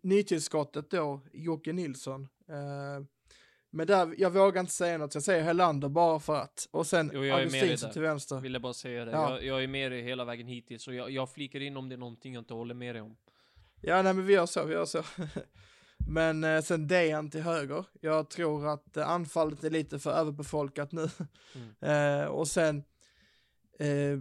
nytillskottet då, Jocke Nilsson. Eh, men där, jag vågar inte säga något, jag säger Helander bara för att. Och sen Jo, jag Augustinsson till vänster. Ville bara säga det. Ja. Jag, jag är med dig hela vägen hittills, så jag, jag flikar in om det är någonting jag inte håller med dig om. Ja, nej men vi gör så, vi gör så. men eh, sen Dejan till höger. Jag tror att eh, anfallet är lite för överbefolkat nu. eh, och sen, eh,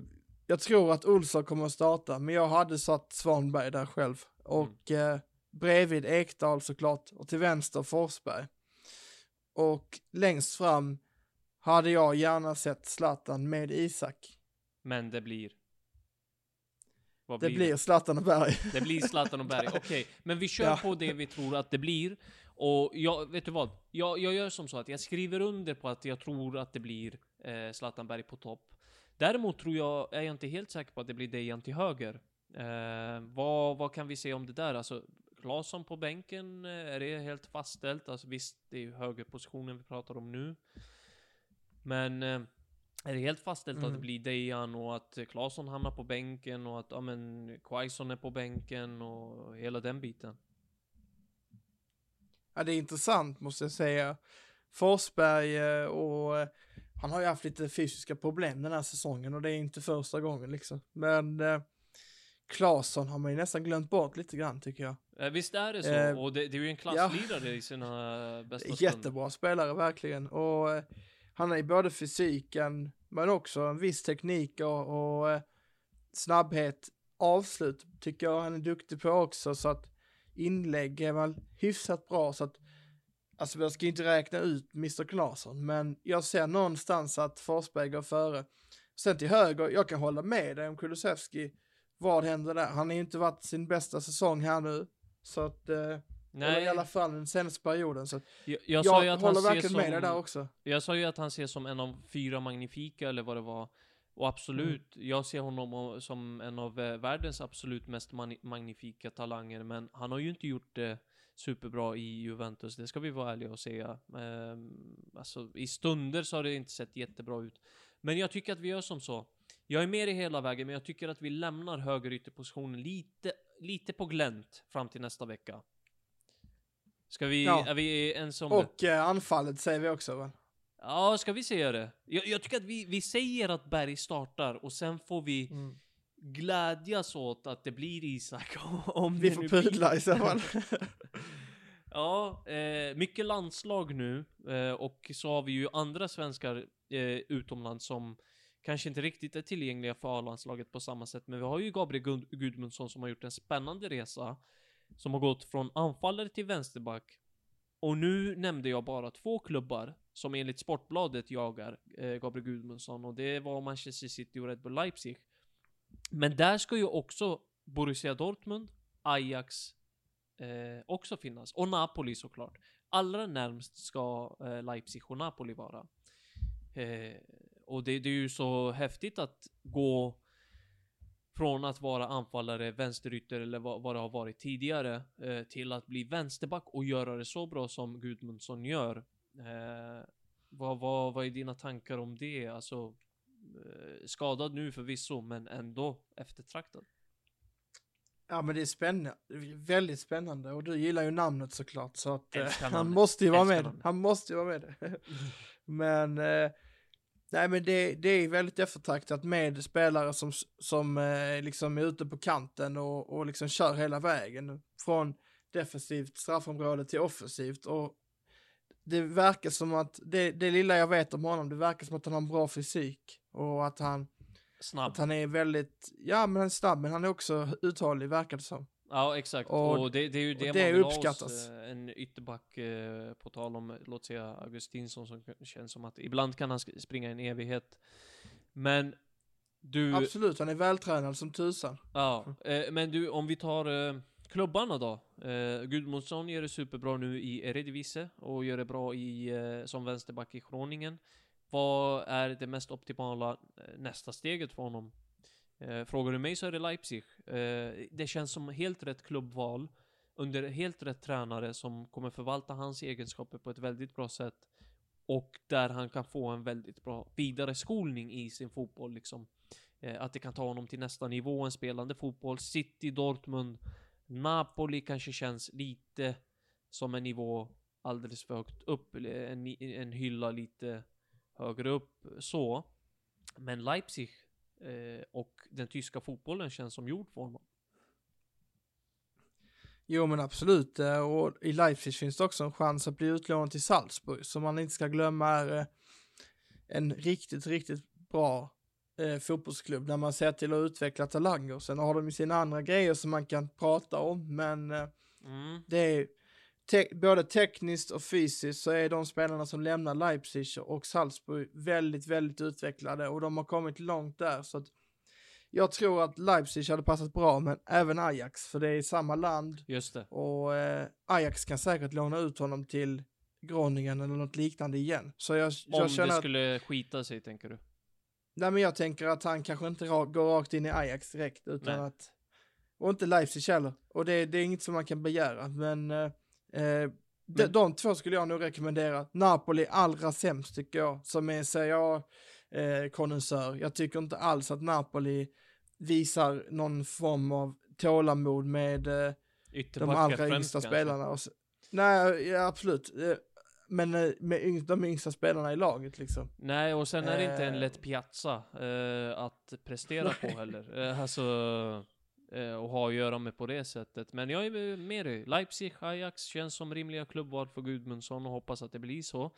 jag tror att Olsson kommer att starta, men jag hade satt Svanberg där själv. Och eh, bredvid Ekdal såklart, och till vänster Forsberg. Och längst fram hade jag gärna sett Zlatan med Isak. Men det blir... Vad Det blir Zlatan och Berg. Det blir Zlatan och Berg, okej. Men vi kör Ja. på det vi tror att det blir. Och jag, vet du vad? Jag, jag gör som så att jag skriver under på att jag tror att det blir eh, Zlatan Berg på topp. Däremot tror jag, är jag inte helt säker på att det blir Dejan till höger. Eh, vad, vad kan vi se om det där? Alltså, Claesson på bänken, eh, är det helt fastställt? Alltså visst, det är ju högerpositionen vi pratar om nu. Men eh, är det helt fastställt att Mm. det blir Dejan och att Claesson hamnar på bänken och att, ja men, Quaison är på bänken och hela den biten? Ja, det är intressant måste jag säga. Forsberg eh, och eh, han har ju haft lite fysiska problem den här säsongen och det är inte första gången liksom. Men eh, Claesson har man ju nästan glömt bort lite grann tycker jag. Eh, visst är det så? Eh, och det, det är ju en klasslirare i sina bästa stunder. Jättebra spelare verkligen och han har ju både fysiken men också en viss teknik och, och eh, snabbhet. Avslut tycker jag han är duktig på också så att inlägg är väl hyfsat bra så att Alltså jag ska inte räkna ut Mr. Knasen men jag ser någonstans att Forsberg går före. Sen till höger, jag kan hålla med dig om Kulusevski. Vad händer där? Han har ju inte varit sin bästa säsong här nu. Så att, eh, eller Nej, i alla fall den senaste perioden. Så jag, jag, jag, att håller verkligen som, med dig där också. Jag sa ju att han ses som en av fyra magnifika eller vad det var. Och absolut, Mm. jag ser honom som en av eh, världens absolut mest magnifika talanger. Men han har ju inte gjort det superbra i Juventus, det ska vi vara ärliga och säga. Ehm, alltså, i stunder så har det inte sett jättebra ut. Men jag tycker att vi gör som så. Jag är med i hela vägen, men jag tycker att vi lämnar högerytterpositionen lite, lite på glänt fram till nästa vecka. Ska vi, Ja. är vi ens om? Och eh, anfallet säger vi också väl? Ja, ska vi säga det? Jag, jag tycker att vi, vi säger att Berg startar och sen får vi Mm. glädjas åt att det blir Isak. Om Vi får pudla i så fall. Ja, eh, mycket landslag nu eh, och så har vi ju andra svenskar eh, utomlands som kanske inte riktigt är tillgängliga för A-landslaget på samma sätt. Men vi har ju Gabriel Gud- Gudmundsson som har gjort en spännande resa som har gått från anfallare till vänsterback. Och nu nämnde jag bara två klubbar som enligt Sportbladet jagar eh, Gabriel Gudmundsson och det var Manchester City och Red Bull Leipzig. Men där ska ju också Borussia Dortmund, Ajax eh, också finnas. Och Napoli såklart. Allra närmst ska eh, Leipzig och Napoli vara. Eh, och det, det är ju så häftigt att gå från att vara anfallare, vänsterytter eller vad, vad det har varit tidigare eh, till att bli vänsterback och göra det så bra som Gudmundsson gör. Eh, vad, vad, vad är dina tankar om det? Alltså eh, skadad nu förvisso, men ändå eftertraktad. Ja men det är spännande, väldigt spännande och du gillar ju namnet såklart så att eh, han måste ju vara med. Han måste ju vara med. men eh, nej men det, det är väldigt eftertraktat med spelare som, som eh, liksom är ute på kanten och, och liksom kör hela vägen från defensivt straffområde till offensivt och det verkar som att, det, det lilla jag vet om honom, det verkar som att han har en bra fysik och att han, Snabb. att han är väldigt, ja men han är snabb men han är också uthållig verkar det som. Ja, exakt. Och- Och, det, det är ju det, det man vill ha hos, uppskattas. eh, en ytterback, eh, på tal om, låt säga, Augustinsson som känns som att ibland kan han springa en evighet. Men du, Absolut, han är vältränad som tusan. ja, eh, men du, om vi tar eh, klubbarna då. Eh, Gudmundsson gör det superbra nu i Eredivisie och gör det bra i, eh, som vänsterback i Groningen. Vad är det mest optimala nästa steget för honom? Eh, frågar du mig så är det Leipzig. Eh, det känns som helt rätt klubbval under helt rätt tränare som kommer förvalta hans egenskaper på ett väldigt bra sätt och där han kan få en väldigt bra vidare skolning i sin fotboll liksom. Eh, att det kan ta honom till nästa nivå, en spelande fotboll. City, Dortmund, Napoli kanske känns lite som en nivå alldeles för högt upp, en, en hylla lite högre upp så. Men Leipzig eh, och den tyska fotbollen känns som gjord för honom. Jo men absolut, eh, och i Leipzig finns det också en chans att bli utlånad till Salzburg, som man inte ska glömma är eh, en riktigt, riktigt bra eh, fotbollsklubb där man ser till att utveckla talanger. Sen har de ju sina andra grejer som man kan prata om, men eh, Mm. det är te både tekniskt och fysiskt så är de spelarna som lämnar Leipzig och Salzburg väldigt, väldigt utvecklade och de har kommit långt där så att jag tror att Leipzig hade passat bra men även Ajax för det är samma land Just det. och eh, Ajax kan säkert låna ut honom till Groningen eller något liknande igen. Så jag, jag Om känner det att, skulle skita sig, tänker du? nej men jag tänker att han kanske inte ra går rakt in i Ajax direkt utan Nej. att, och inte Leipzig heller. Och det, det är inget som man kan begära men, eh, eh, de, de två skulle jag nog rekommendera. Napoli allra sämst tycker jag, som är Serie A eh. Jag tycker inte alls att Napoli visar någon form av tålamod med eh, de allra yngsta spelarna. Så, nej, ja, absolut. Men med yng, de yngsta spelarna i laget liksom. Nej, och sen är det inte en lätt piazza att prestera på heller. Alltså, och ha att göra med på det sättet. Men jag är med dig. Leipzig, Ajax känns som rimliga klubbval för Gudmundsson och hoppas att det blir så.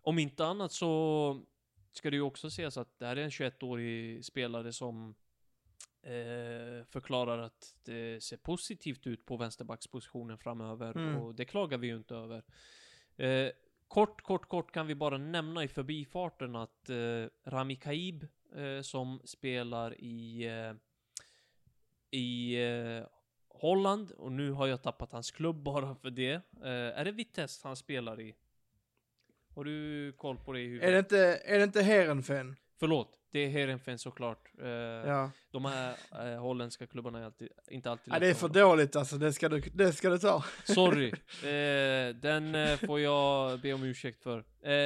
Om inte annat så ska det ju också ses att det här är en 21-årig spelare som eh, förklarar att det ser positivt ut på vänsterbackspositionen framöver Mm. och det klagar vi ju inte över. Eh, kort, kort, kort kan vi bara nämna i förbifarten att eh, Rami Kaib eh, som spelar i eh, i eh, Holland och nu har jag tappat hans klubb bara för det. Eh, är det Vitesse han spelar i? Har du koll på det i huvudet? Är det inte, är det inte Heerenveen? Förlåt, det är Heerenveen såklart. Eh, Ja. De här eh, holländska klubbarna är alltid, inte alltid ja, det är för hålla. dåligt alltså, det ska du, det ska du ta. Sorry. Eh, den eh, får jag be om ursäkt för. Eh,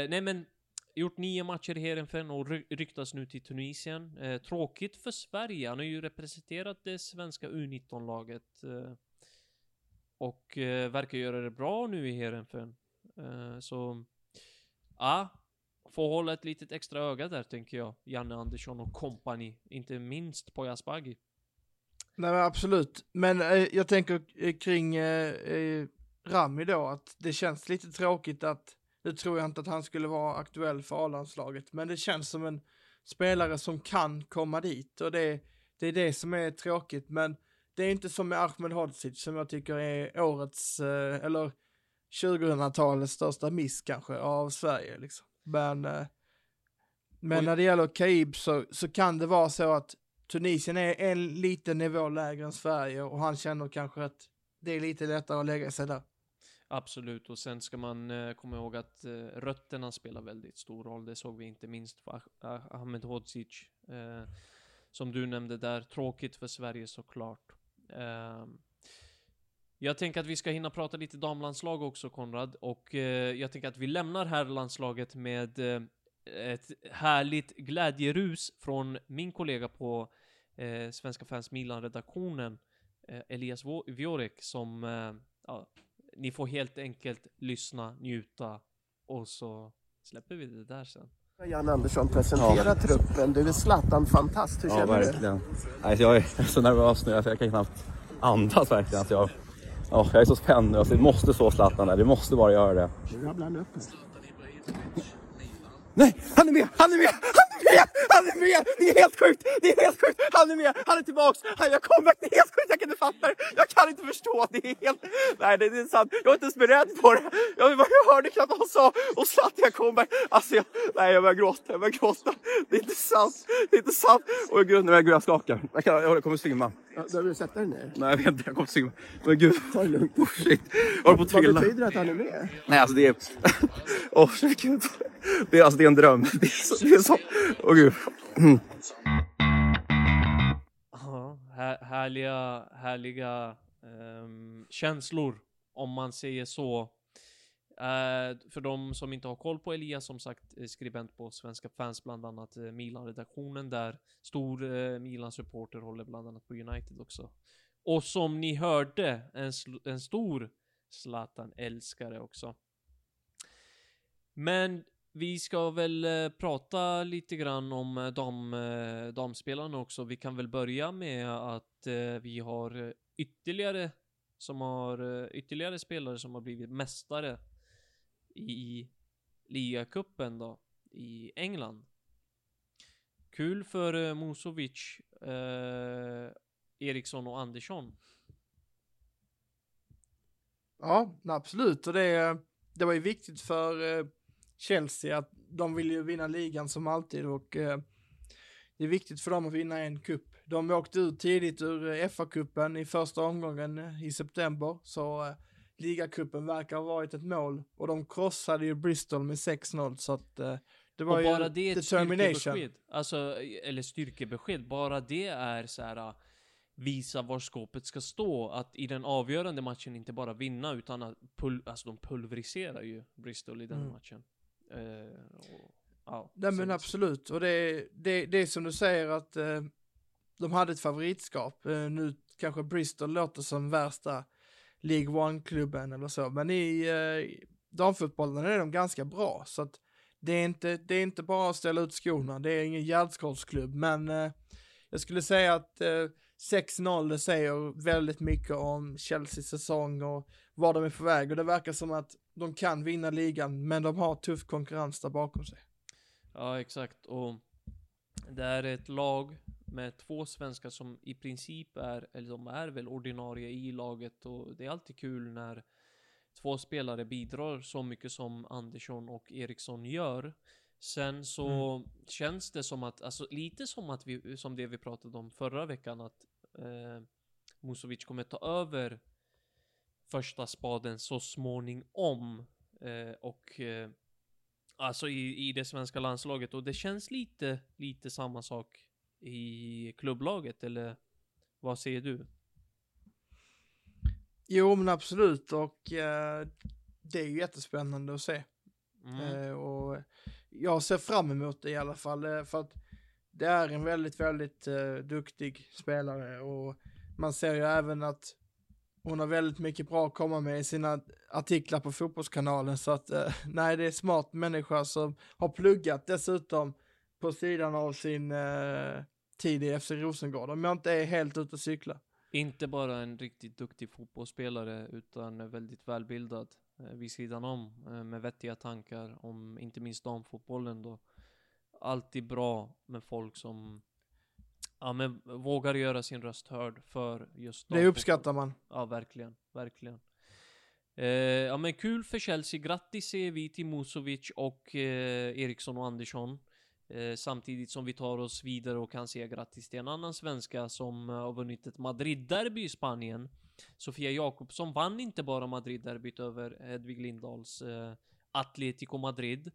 nej men, gjort nio matcher i Heerenveen och ryktas nu till Tunisien. Eh, tråkigt för Sverige, han har ju representerat det svenska U19-laget. Eh, och eh, verkar göra det bra nu i Heerenveen. Eh, så, ja. Får hålla ett litet extra öga där tänker jag. Janne Andersson och kompani. Inte minst på Asbaghi. Nej men absolut, men eh, jag tänker eh, kring eh, eh, Rami då, att det känns lite tråkigt att, nu tror jag inte att han skulle vara aktuell för A-landslaget, men det känns som en spelare som kan komma dit och det, det är det som är tråkigt, men det är inte som med Ahmed Hodzic som jag tycker är årets, eh, eller 2000-talets största miss kanske av Sverige liksom. Men, eh, men Oj. när det gäller Kaib så, så kan det vara så att Tunisien är en liten nivå lägre än Sverige och han känner kanske att det är lite lättare att lägga sig där. Absolut, och sen ska man eh, komma ihåg att eh, rötterna spelar väldigt stor roll. Det såg vi inte minst för Ahmed Hodzic. Eh, som du nämnde där, tråkigt för Sverige såklart. Ehm, jag tänker att vi ska hinna prata lite damlandslag också Konrad, och jag tänker att vi lämnar här landslaget med ett härligt glädjerus från min kollega på Svenska fans Milan-redaktionen, Elias Vo- Viorek, som ja, ni får helt enkelt lyssna, njuta och så släpper vi det där sen. Jan Andersson presentera truppen. Du är Zlatan-fantast. Hur Ja, känner du? verkligen. Jag är så nervös nu, alltså, jag kan knappt andas verkligen. Alltså, jag, ja, jag är så spänd nu, alltså, det måste stå Zlatan där, det måste bara göra det. Nu rabblar han upp. Nej, han är med! Han är med! Han är med! Han är med! Det är helt sjukt! Det är helt sjukt! Han är med! Han är tillbaks! Han gör comeback! Det är helt sjukt! Jag kan inte fatta det! Jag kan inte förstå! Det är helt... Nej, det är sant. Jag var inte ens beredd på det. Jag, jag hörde knappt vad han sa och Zlatan gör comeback. Alltså, jag, nej, jag börjar gråta. Jag börjar gråta. Det är inte sant. Det är inte sant. Åh gud, nu är jag, gud, jag skakar. Jag, kan, jag kommer svimma. Behöver du sätta dig ner? Nej, jag vet inte. Jag kommer svimma. Men gud. Ta det lugnt. Oh, shit. Jag håller på att Vad trilla. betyder det att han är med? Nej, alltså det är... Åh, oh, gud. Det är, alltså, det är en dröm. Det är så... Det är så... Åh, gud. Ja, här, härliga, härliga um, känslor, om man säger så. Uh, för de som inte har koll på Elias, som sagt, eh, skribent på Svenska fans, bland annat uh, Milan-redaktionen där. Stor uh, Milan-supporter, håller bland annat på United också. Och som ni hörde, en, sl- en stor Zlatan-älskare också. Men vi ska väl eh, prata lite grann om eh, dam, eh, damspelarna också. Vi kan väl börja med att eh, vi har eh, ytterligare som har eh, ytterligare spelare som har blivit mästare i ligacupen då i England. Kul för eh, Musovic, eh, Eriksson och Andersson. Ja, absolut. Och det, det var ju viktigt för eh, Chelsea att de vill ju vinna ligan som alltid och eh, det är viktigt för dem att vinna en kupp. De åkte ut tidigt ur eh, FA-cupen i första omgången eh, i september, så eh, ligacupen verkar ha varit ett mål och de krossade ju Bristol med 6-0 så att eh, det var och ju bara det är determination. Alltså, eller styrkebesked. Bara det är så här äh, visa var skåpet ska stå. Att i den avgörande matchen inte bara vinna utan att pul alltså de pulveriserar ju Bristol i den Mm. matchen. Eh, och, ja, Nej men absolut, och det, det, det är som du säger att eh, de hade ett favoritskap. Eh, nu kanske Bristol låter som värsta League One-klubben eller så, men i eh, damfotbollen är de ganska bra. Så att det är, inte, det är inte bara att ställa ut skorna, det är ingen gärdsgårdsklubb, men eh, jag skulle säga att eh, 6-0 det säger väldigt mycket om Chelseas säsong och var de är på väg och det verkar som att de kan vinna ligan, men de har tuff konkurrens där bakom sig. Ja, exakt. Och det är ett lag med två svenskar som i princip är, eller de är väl ordinarie i laget och det är alltid kul när två spelare bidrar så mycket som Andersson och Eriksson gör. Sen så känns det som att, alltså lite som att vi, som det vi pratade om förra veckan att eh, Musovic kommer ta över första spaden så småningom. Eh, och eh, Alltså i, i det svenska landslaget och det känns lite, lite samma sak i klubblaget eller vad säger du? Jo men absolut och eh, det är ju jättespännande att se. Mm. Eh, och jag ser fram emot det i alla fall eh, för att det är en väldigt, väldigt eh, duktig spelare och man ser ju även att hon har väldigt mycket bra att komma med i sina artiklar på fotbollskanalen så att eh, nej det är smart människa som har pluggat dessutom på sidan av sin eh, tid i FC Rosengård om jag inte är helt ute och cykla. Inte bara en riktigt duktig fotbollsspelare utan väldigt välbildad eh, vid sidan om eh, med vettiga tankar om inte minst damfotbollen då. Alltid bra med folk som ja, men vågar göra sin röst hörd för just Det damfotboll. uppskattar man. Ja, verkligen, verkligen. Eh, ja men kul för Chelsea, grattis säger vi till Musovic och eh, Eriksson och Andersson. Eh, samtidigt som vi tar oss vidare och kan säga grattis till en annan svenska som eh, har vunnit ett Madrid-derby i Spanien. Sofia Jakobsson vann inte bara Madrid-derbyt över Hedvig Lindahls eh, Atletico Madrid,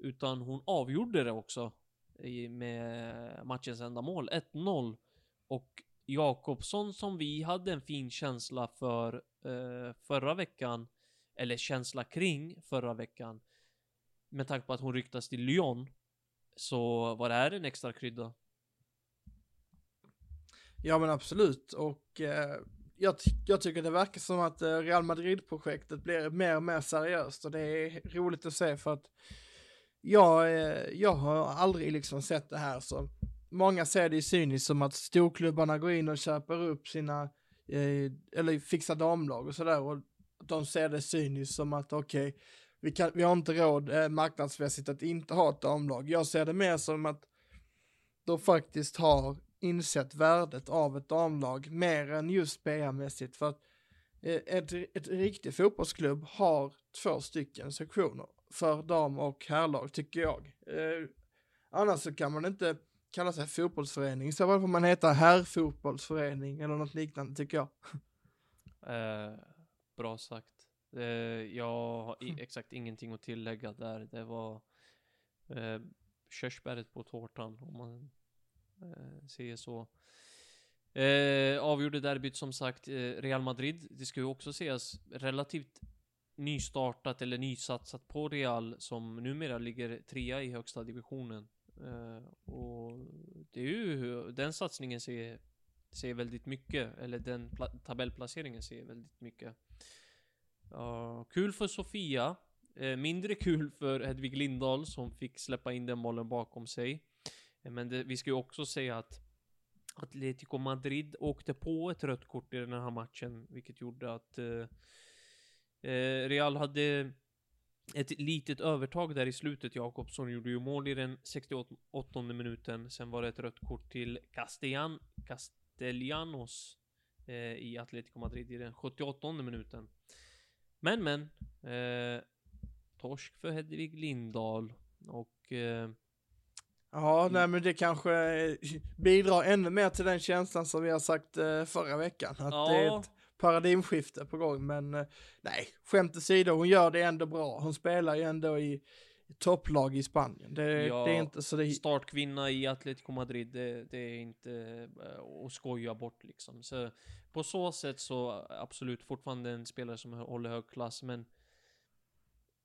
utan hon avgjorde det också i, med matchens enda mål, 1-0. Och Jakobsson som vi hade en fin känsla för eh, förra veckan, eller känsla kring förra veckan, med tanke på att hon ryktas till Lyon, så var det här en extra krydda. Ja men absolut och eh, jag, ty- jag tycker det verkar som att eh, Real Madrid-projektet blir mer och mer seriöst och det är roligt att se för att jag, eh, jag har aldrig liksom sett det här så många ser det ju cyniskt som att storklubbarna går in och köper upp sina eh, eller fixar damlag och sådär och de ser det cyniskt som att okej vi, kan, vi har inte råd eh, marknadsmässigt att inte ha ett damlag. Jag ser det mer som att de faktiskt har insett värdet av ett damlag mer än just PR-mässigt för att eh, ett, ett riktigt fotbollsklubb har två stycken sektioner för dam och herrlag tycker jag. Eh, annars så kan man inte kalla sig fotbollsförening, så får man heta herrfotbollsförening eller något liknande tycker jag. Eh, bra sagt. Eh, jag har i, exakt ingenting att tillägga där. Det var eh, körsbäret på tårtan om man eh, säger så. Eh, avgjorde derbyt som sagt eh, Real Madrid. Det ska ju också sägas relativt nystartat eller nysatsat på Real som numera ligger trea i högsta divisionen. Eh, och det är ju, den satsningen ser, ser väldigt mycket, eller den tabellplaceringen ser väldigt mycket. Uh, kul för Sofia. Eh, mindre kul för Hedvig Lindahl som fick släppa in den bollen bakom sig. Eh, Men det, vi ska ju också säga att Atletico Madrid åkte på ett rött kort i den här matchen, vilket gjorde att eh, Real hade ett litet övertag där i slutet. Jakobsson gjorde ju mål i den 68 minuten. Sen var det ett rött kort till Castellan, Castellanos eh, i Atletico Madrid i den 78 minuten. Men men, eh, torsk för Hedvig Lindahl och eh, Ja, nej men det kanske eh, bidrar ännu mer till den känslan som vi har sagt eh, förra veckan. Att Ja. det är ett paradigmskifte på gång. Men eh, nej, skämt åsido, hon gör det ändå bra. Hon spelar ju ändå i topplag i Spanien. Det, Ja, det är inte så det... startkvinna i Atletico Madrid, det, det är inte eh, att skoja bort liksom. Så på så sätt så absolut fortfarande en spelare som håller hög klass, men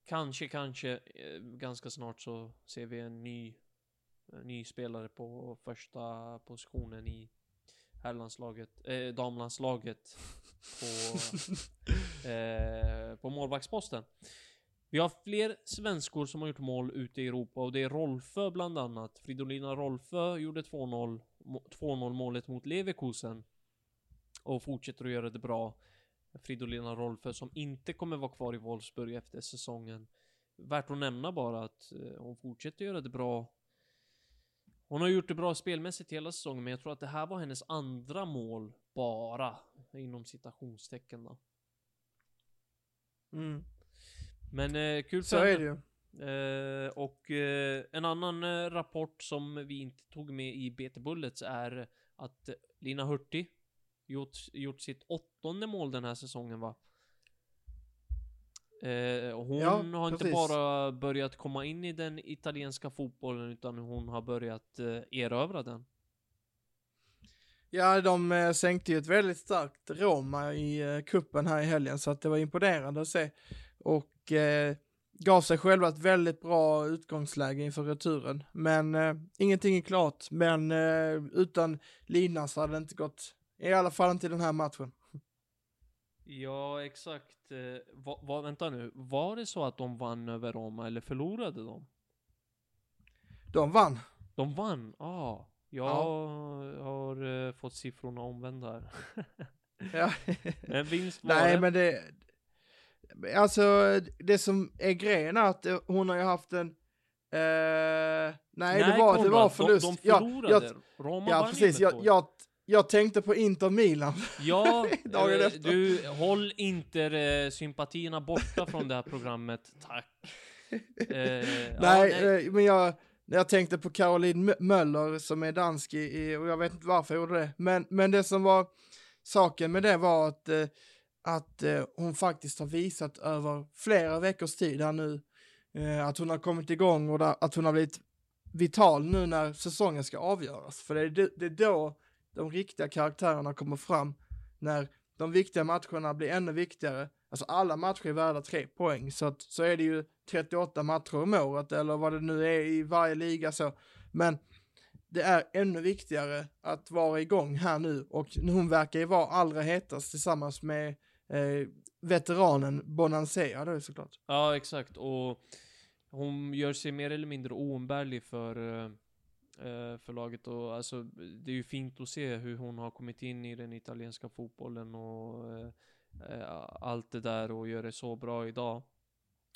kanske, kanske eh, ganska snart så ser vi en ny, en ny spelare på första positionen i herrlandslaget, eh, damlandslaget på, eh, på målvaktsposten. Vi har fler svenskor som har gjort mål ute i Europa och det är Rolfö bland annat. Fridolina Rolfö gjorde 2-0 må- 2-0 målet mot Leverkusen. Och fortsätter att göra det bra. Fridolina Rolfö som inte kommer vara kvar i Wolfsburg efter säsongen. Värt att nämna bara att eh, hon fortsätter göra det bra. Hon har gjort det bra spelmässigt hela säsongen men jag tror att det här var hennes andra mål bara. Inom citationstecken då. Mm. Men eh, kul för är henne. det ju. Eh, och eh, en annan eh, rapport som vi inte tog med i BT Bullets är att Lina Hurtig gjort, gjort sitt åttonde mål den här säsongen va? Eh, hon Ja, har inte precis. bara börjat komma in i den italienska fotbollen utan hon har börjat eh, erövra den. Ja, de eh, sänkte ju ett väldigt starkt Roma i eh, kuppen här i helgen så att det var imponerande att se. Och eh, gav sig själva ett väldigt bra utgångsläge inför returen. Men eh, ingenting är klart. Men eh, utan Lina så hade det inte gått, i alla fall inte i den här matchen. Ja, exakt. Eh, va, va, vänta nu, var det så att de vann över Roma eller förlorade de? De vann. De vann? Ah, jag har eh, fått siffrorna omvända här. Ja. men vinst var Nej, det. men det... Alltså, det som är grejen är att eh, hon har ju haft en... Eh, nej, det var, det var förlust. De, de Ja, förlorade. jag, Roma ja, vann precis. Jag, jag, jag tänkte på Inter Milan. Ja, dagen eh, efter. du, håll inte sympatierna borta från det här programmet, tack. Eh, ja, nej, eh, men jag, jag tänkte på Caroline Mö- Möller som är dansk i, och jag vet inte varför jag gjorde det. Men, men det som var saken med det var att, eh, att hon faktiskt har visat över flera veckors tid här nu att hon har kommit igång och att hon har blivit vital nu när säsongen ska avgöras. För det är, det är då de riktiga karaktärerna kommer fram, när de viktiga matcherna blir ännu viktigare. Alltså alla matcher är värda tre poäng, så, att, så är det ju 38 matcher om året eller vad det nu är i varje liga så. Men det är ännu viktigare att vara igång här nu och hon verkar ju vara allra hetast tillsammans med eh, veteranen Bonansea då såklart. Ja, exakt. Och hon gör sig mer eller mindre oumbärlig för, eh, eh, för laget. Och alltså, det är ju fint att se hur hon har kommit in i den italienska fotbollen och eh, eh, allt det där och gör det så bra idag.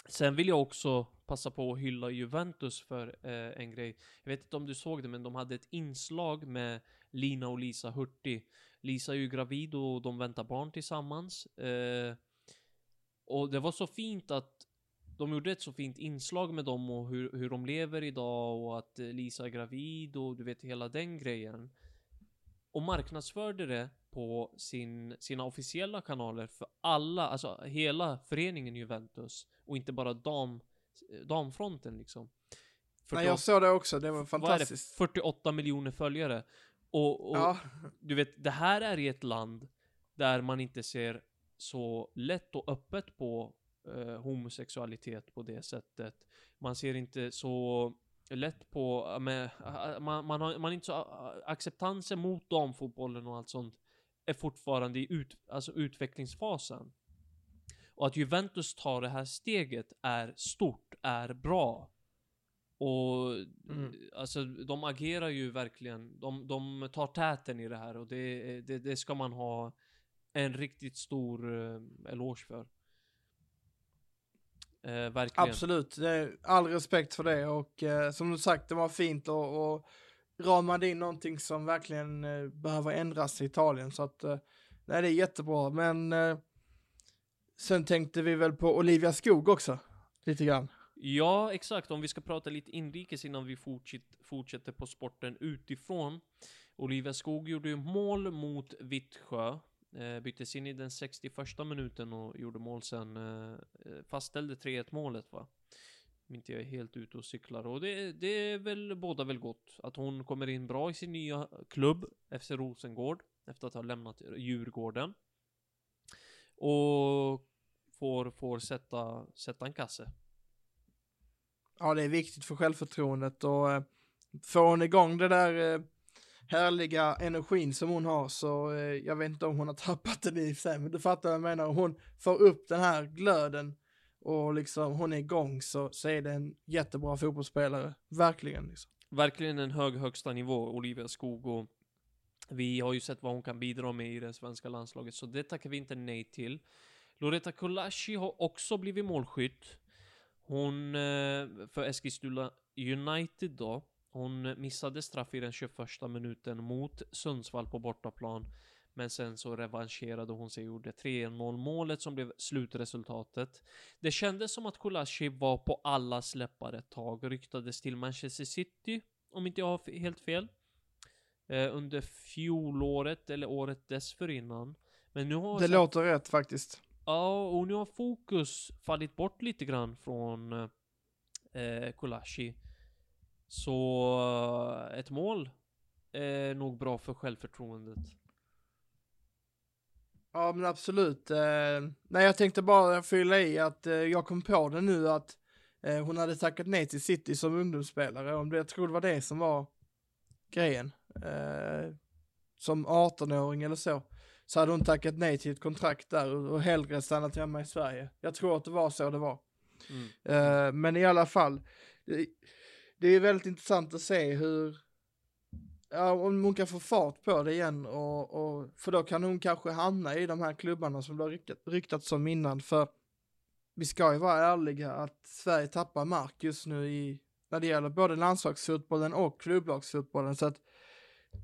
Sen vill jag också passa på att hylla Juventus för eh, en grej. Jag vet inte om du såg det, men de hade ett inslag med Lina och Lisa Hurtig. Lisa är ju gravid och de väntar barn tillsammans. Eh, och det var så fint att de gjorde ett så fint inslag med dem och hur, hur de lever idag och att Lisa är gravid och du vet hela den grejen. Och marknadsförde det på sin, sina officiella kanaler för alla, alltså hela föreningen Juventus och inte bara dam, damfronten liksom. Nej, jag såg det också, det var är det? fantastiskt. 48 miljoner följare. Och, och Ja. du vet, det här är i ett land där man inte ser så lätt och öppet på eh, homosexualitet på det sättet. Man ser inte så lätt på, eh, med, eh, man, man, har, man är inte så, eh, acceptansen mot damfotbollen och allt sånt är fortfarande i ut, alltså utvecklingsfasen. Och att Juventus tar det här steget är stort, är bra. Och Mm. alltså de agerar ju verkligen, de, de tar täten i det här och det, det, det ska man ha en riktigt stor uh, eloge för. Eh, verkligen. Absolut, all respekt för det och eh, som du sagt, det var fint och, och ramade in någonting som verkligen eh, behöver ändras i Italien så att eh, nej, det är jättebra. Men eh, sen tänkte vi väl på Olivia Skog också, lite grann. Ja, exakt. Om vi ska prata lite inrikes innan vi fortsätt, fortsätter på sporten utifrån. Olivia Skog gjorde ju mål mot Vittsjö. Eh, Byttes in i den 61 minuten och gjorde mål sen. Eh, eh, fastställde 3-1 målet va? Om inte jag är helt ute och cyklar. Och det, det är väl båda väl gott. Att hon kommer in bra i sin nya klubb, FC Rosengård. Efter att ha lämnat Djurgården. Och får, får sätta, sätta en kasse. Ja, det är viktigt för självförtroendet och eh, får hon igång det där eh, härliga energin som hon har så eh, jag vet inte om hon har tappat den i sig, men du fattar vad jag menar. Hon får upp den här glöden och liksom hon är igång så, så är det en jättebra fotbollsspelare, verkligen. Liksom. Verkligen en hög högsta nivå, Olivia Skog och vi har ju sett vad hon kan bidra med i det svenska landslaget, så det tackar vi inte nej till. Loretta Kulashi har också blivit målskytt. Hon, eh, för Eskilstuna United då, hon missade straff i den 21 minuten mot Sundsvall på bortaplan. Men sen så revanscherade hon sig och gjorde 3-0 målet som blev slutresultatet. Det kändes som att Kulashi var på alla släppar ett tag. Ryktades till Manchester City, om inte jag har helt fel. Eh, under fjolåret eller året dessförinnan. Men nu har Det så- låter rätt faktiskt. Ja, och nu har fokus fallit bort lite grann från eh, Kolashi. Så eh, ett mål är nog bra för självförtroendet. Ja men absolut. Eh, nej jag tänkte bara fylla i att eh, jag kom på det nu att hon hade tackat nej till City som ungdomsspelare. Om det, jag tror det var det som var grejen. Som 18-åring eller så. Så hade hon tackat nej till ett kontrakt där och, hellre stannat hemma i Sverige. Jag tror att det var så det var. Mm. Men i alla fall. Det, är väldigt intressant att se hur Ja, om hon kan få fart på det igen och, och för då kan hon kanske hamna i de här klubbarna som det har ryktat, ryktats om innan. För vi ska ju vara ärliga att Sverige tappar mark just nu i när det gäller både landslagsfotbollen och klubblagsfotbollen. Så att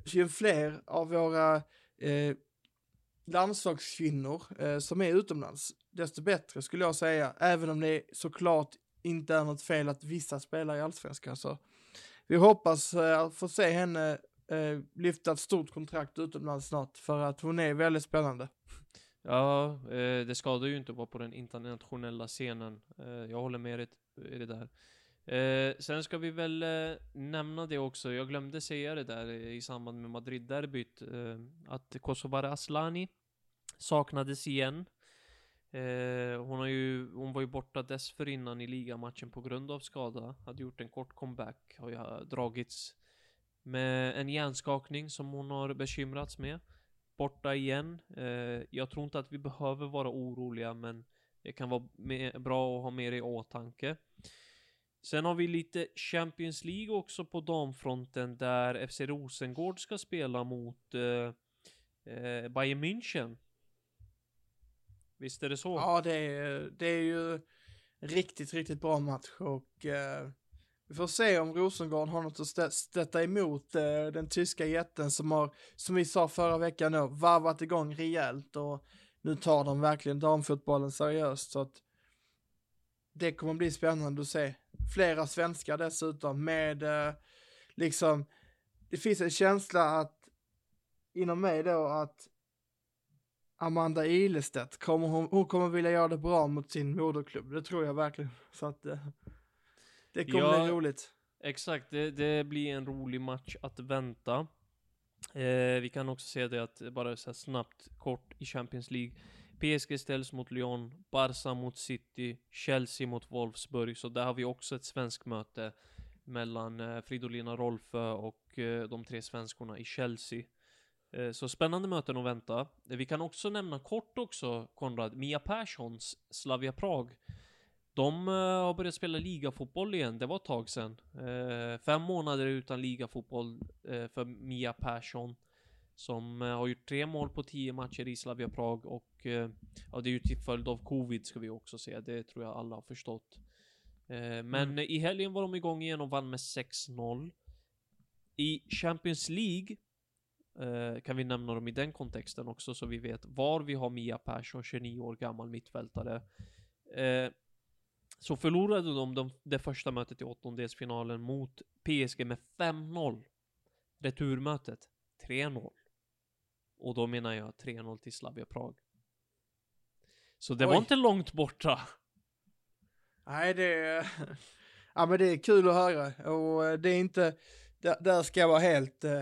ju fler av våra eh, landslagskvinnor eh, som är utomlands desto bättre skulle jag säga. Även om det såklart inte är något fel att vissa spelar i allsvenskan så vi hoppas eh, få se henne eh, lyfta ett stort kontrakt utomlands snart för att hon är väldigt spännande. Ja, eh, det skadar ju inte att vara på den internationella scenen. Eh, jag håller med dig i det där. Eh, sen ska vi väl eh, nämna det också, jag glömde säga det där i samband med Madrid-derbyt, eh, att Kosovare Aslani saknades igen. Eh, hon, har ju, hon var ju borta dessförinnan i ligamatchen på grund av skada, hade gjort en kort comeback, har ju eh, dragits med en hjärnskakning som hon har bekymrats med. Borta igen. Eh, jag tror inte att vi behöver vara oroliga, men det kan vara med, bra att ha med det i åtanke. Sen har vi lite Champions League också på damfronten där FC Rosengård ska spela mot eh, eh, Bayern München. Visst är det så? Ja, det är, det är ju riktigt, riktigt bra match och eh, vi får se om Rosengård har något att stötta emot eh, den tyska jätten som har, som vi sa förra veckan då, varvat igång rejält och nu tar de verkligen damfotbollen seriöst så att det kommer bli spännande att se. Flera svenskar dessutom med eh, liksom, det finns en känsla att inom mig då att Amanda Ilestedt, kommer hon, hon kommer vilja göra det bra mot sin moderklubb, det tror jag verkligen. Så att eh, det kommer Ja. bli roligt. Exakt, det, det blir en rolig match att vänta. Eh, vi kan också se det att bara så här snabbt, kort i Champions League. PSG ställs mot Lyon, Barca mot City, Chelsea mot Wolfsburg. Så där har vi också ett svenskt möte mellan eh, Fridolina Rolfö och eh, de tre svenskorna i Chelsea. Eh, Så spännande möten att vänta. Eh, Vi kan också nämna kort också, Konrad, Mia Perssons Slavia Prag. De eh, har börjat spela ligafotboll igen, det var ett tag sedan. Fem månader utan ligafotboll för Mia Persson. Som har gjort tre mål på tio matcher i Slavia Prag och ja, det är ju till följd av covid ska vi också säga. Det tror jag alla har förstått. Men i helgen var de igång igen och vann med 6-0. I Champions League eh, kan vi nämna dem i den kontexten också så vi vet var vi har Mia Persson, 29 år gammal mittfältare. Eh, så förlorade de, de det första mötet i åttondelsfinalen mot PSG med 5-0. Returmötet 3-0. Och då menar jag 3-0 till Slavia Prag. Så det var Oj. inte långt borta. Nej, det är, ja, men det är kul att höra och eh, det är inte, där, där ska jag vara helt eh,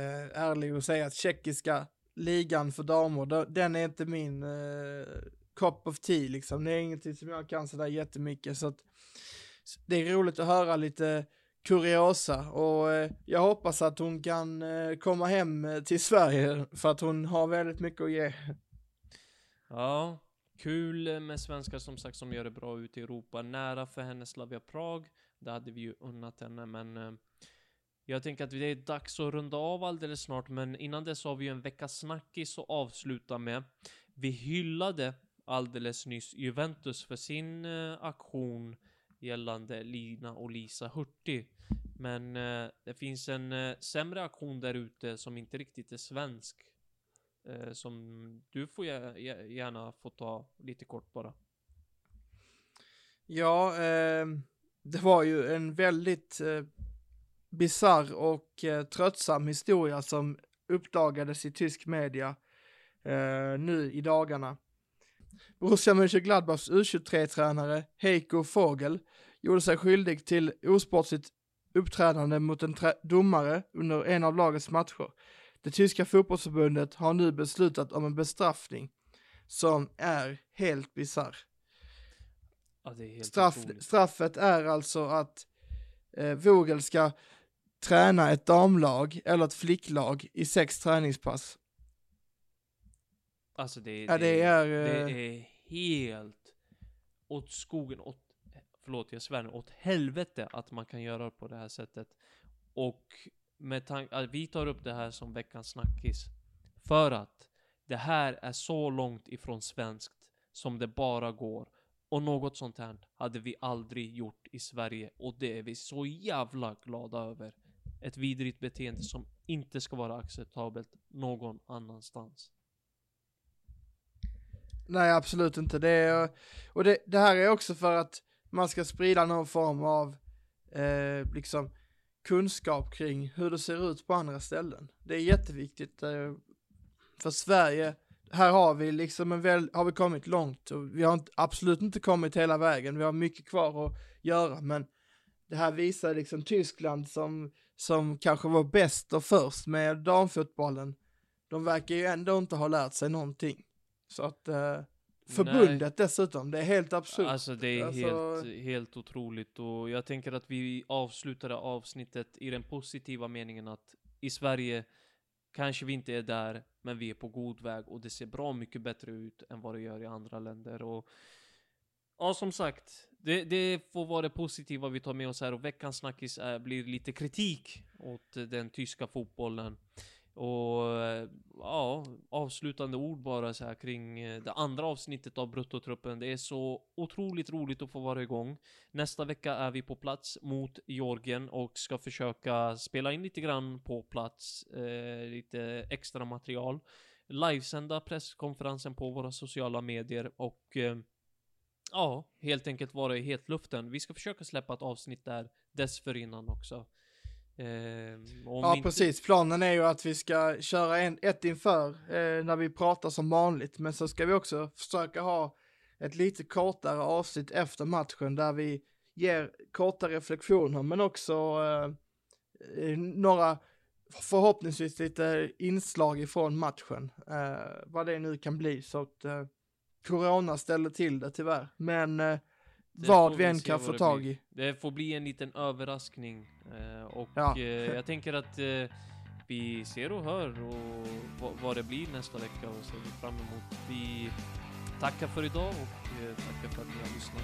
ärlig och säga att tjeckiska ligan för damer, då- den är inte min eh, cup of tea liksom. Det är ingenting som jag kan sådär jättemycket så att det är roligt att höra lite kuriosa och eh, jag hoppas att hon kan eh, komma hem eh, till Sverige för att hon har väldigt mycket att ge. Ja, kul med svenskar som sagt som gör det bra ute i Europa. Nära för henne Slavia Prag. Det hade vi ju unnat henne, men eh, jag tänker att det är dags att runda av alldeles snart, men innan dess har vi ju en veckas snackis att avsluta med. Vi hyllade alldeles nyss Juventus för sin eh, aktion gällande Lina och Lisa Hurtig. Men eh, det finns en eh, sämre aktion där ute som inte riktigt är svensk. Eh, som du får gärna få ta lite kort bara. Ja, eh, det var ju en väldigt eh, bizarr och eh, tröttsam historia som uppdagades i tysk media eh, nu i dagarna. Borussia Mönchengladbachs U23-tränare Heiko Vogel gjorde sig skyldig till osportsligt uppträdande mot en domare under en av lagets matcher. Det tyska fotbollsförbundet har nu beslutat om en bestraffning som är helt bizarr. Ja, Straff, straffet är alltså att eh, Vogel ska träna ett damlag eller ett flicklag i sex träningspass. Alltså det, Ja, det är, det eh, är helt åt skogen, åt, förlåt jag svär nu, åt helvete att man kan göra på det här sättet. Och med tanke, att vi tar upp det här som veckans snackis. För att det här är så långt ifrån svenskt som det bara går. Och något sånt här hade vi aldrig gjort i Sverige och det är vi så jävla glada över. Ett vidrigt beteende som inte ska vara acceptabelt någon annanstans. Nej, absolut inte. Det är, och det, det här är också för att man ska sprida någon form av eh, liksom kunskap kring hur det ser ut på andra ställen. Det är jätteviktigt eh, för Sverige. Här har vi liksom en väl, har vi kommit långt och vi har inte, absolut inte kommit hela vägen. Vi har mycket kvar att göra, men det här visar liksom Tyskland som, som kanske var bäst och först med damfotbollen. De verkar ju ändå inte ha lärt sig någonting. Så att eh, förbundet dessutom, det är helt absurt. Alltså det är Alltså- helt, helt otroligt och jag tänker att vi avslutade avsnittet i den positiva meningen att i Sverige kanske vi inte är där, men vi är på god väg och det ser bra mycket bättre ut än vad det gör i andra länder och Ja, som sagt, det, det får vara det positiva vi tar med oss här och veckans snackis är, blir lite kritik åt eh, den tyska fotbollen. Och eh, ja, avslutande ord bara så här kring det andra avsnittet av Bruttotruppen. Det är så otroligt roligt att få vara igång. Nästa vecka är vi på plats mot Georgien och ska försöka spela in lite grann på plats, eh, lite extra material. Livesända presskonferensen på våra sociala medier och eh, ja, helt enkelt vara i hetluften. Vi ska försöka släppa ett avsnitt där dessförinnan också. Eh, Ja, inte- precis. Planen är ju att vi ska köra en, ett inför eh, när vi pratar som vanligt, men så ska vi också försöka ha ett lite kortare avsnitt efter matchen där vi ger korta reflektioner, men också eh, eh, några förhoppningsvis lite inslag ifrån matchen, eh, vad det nu kan bli. Så att, eh, Corona ställde till det tyvärr. Men eh, vad vi än kan få tag blir. i. Det får bli en liten överraskning. Eh, och Ja. eh, jag tänker att eh, vi ser och hör och vad, vad det blir nästa vecka och ser vi fram emot. Vi tackar för idag och eh, tackar för att ni har lyssnat.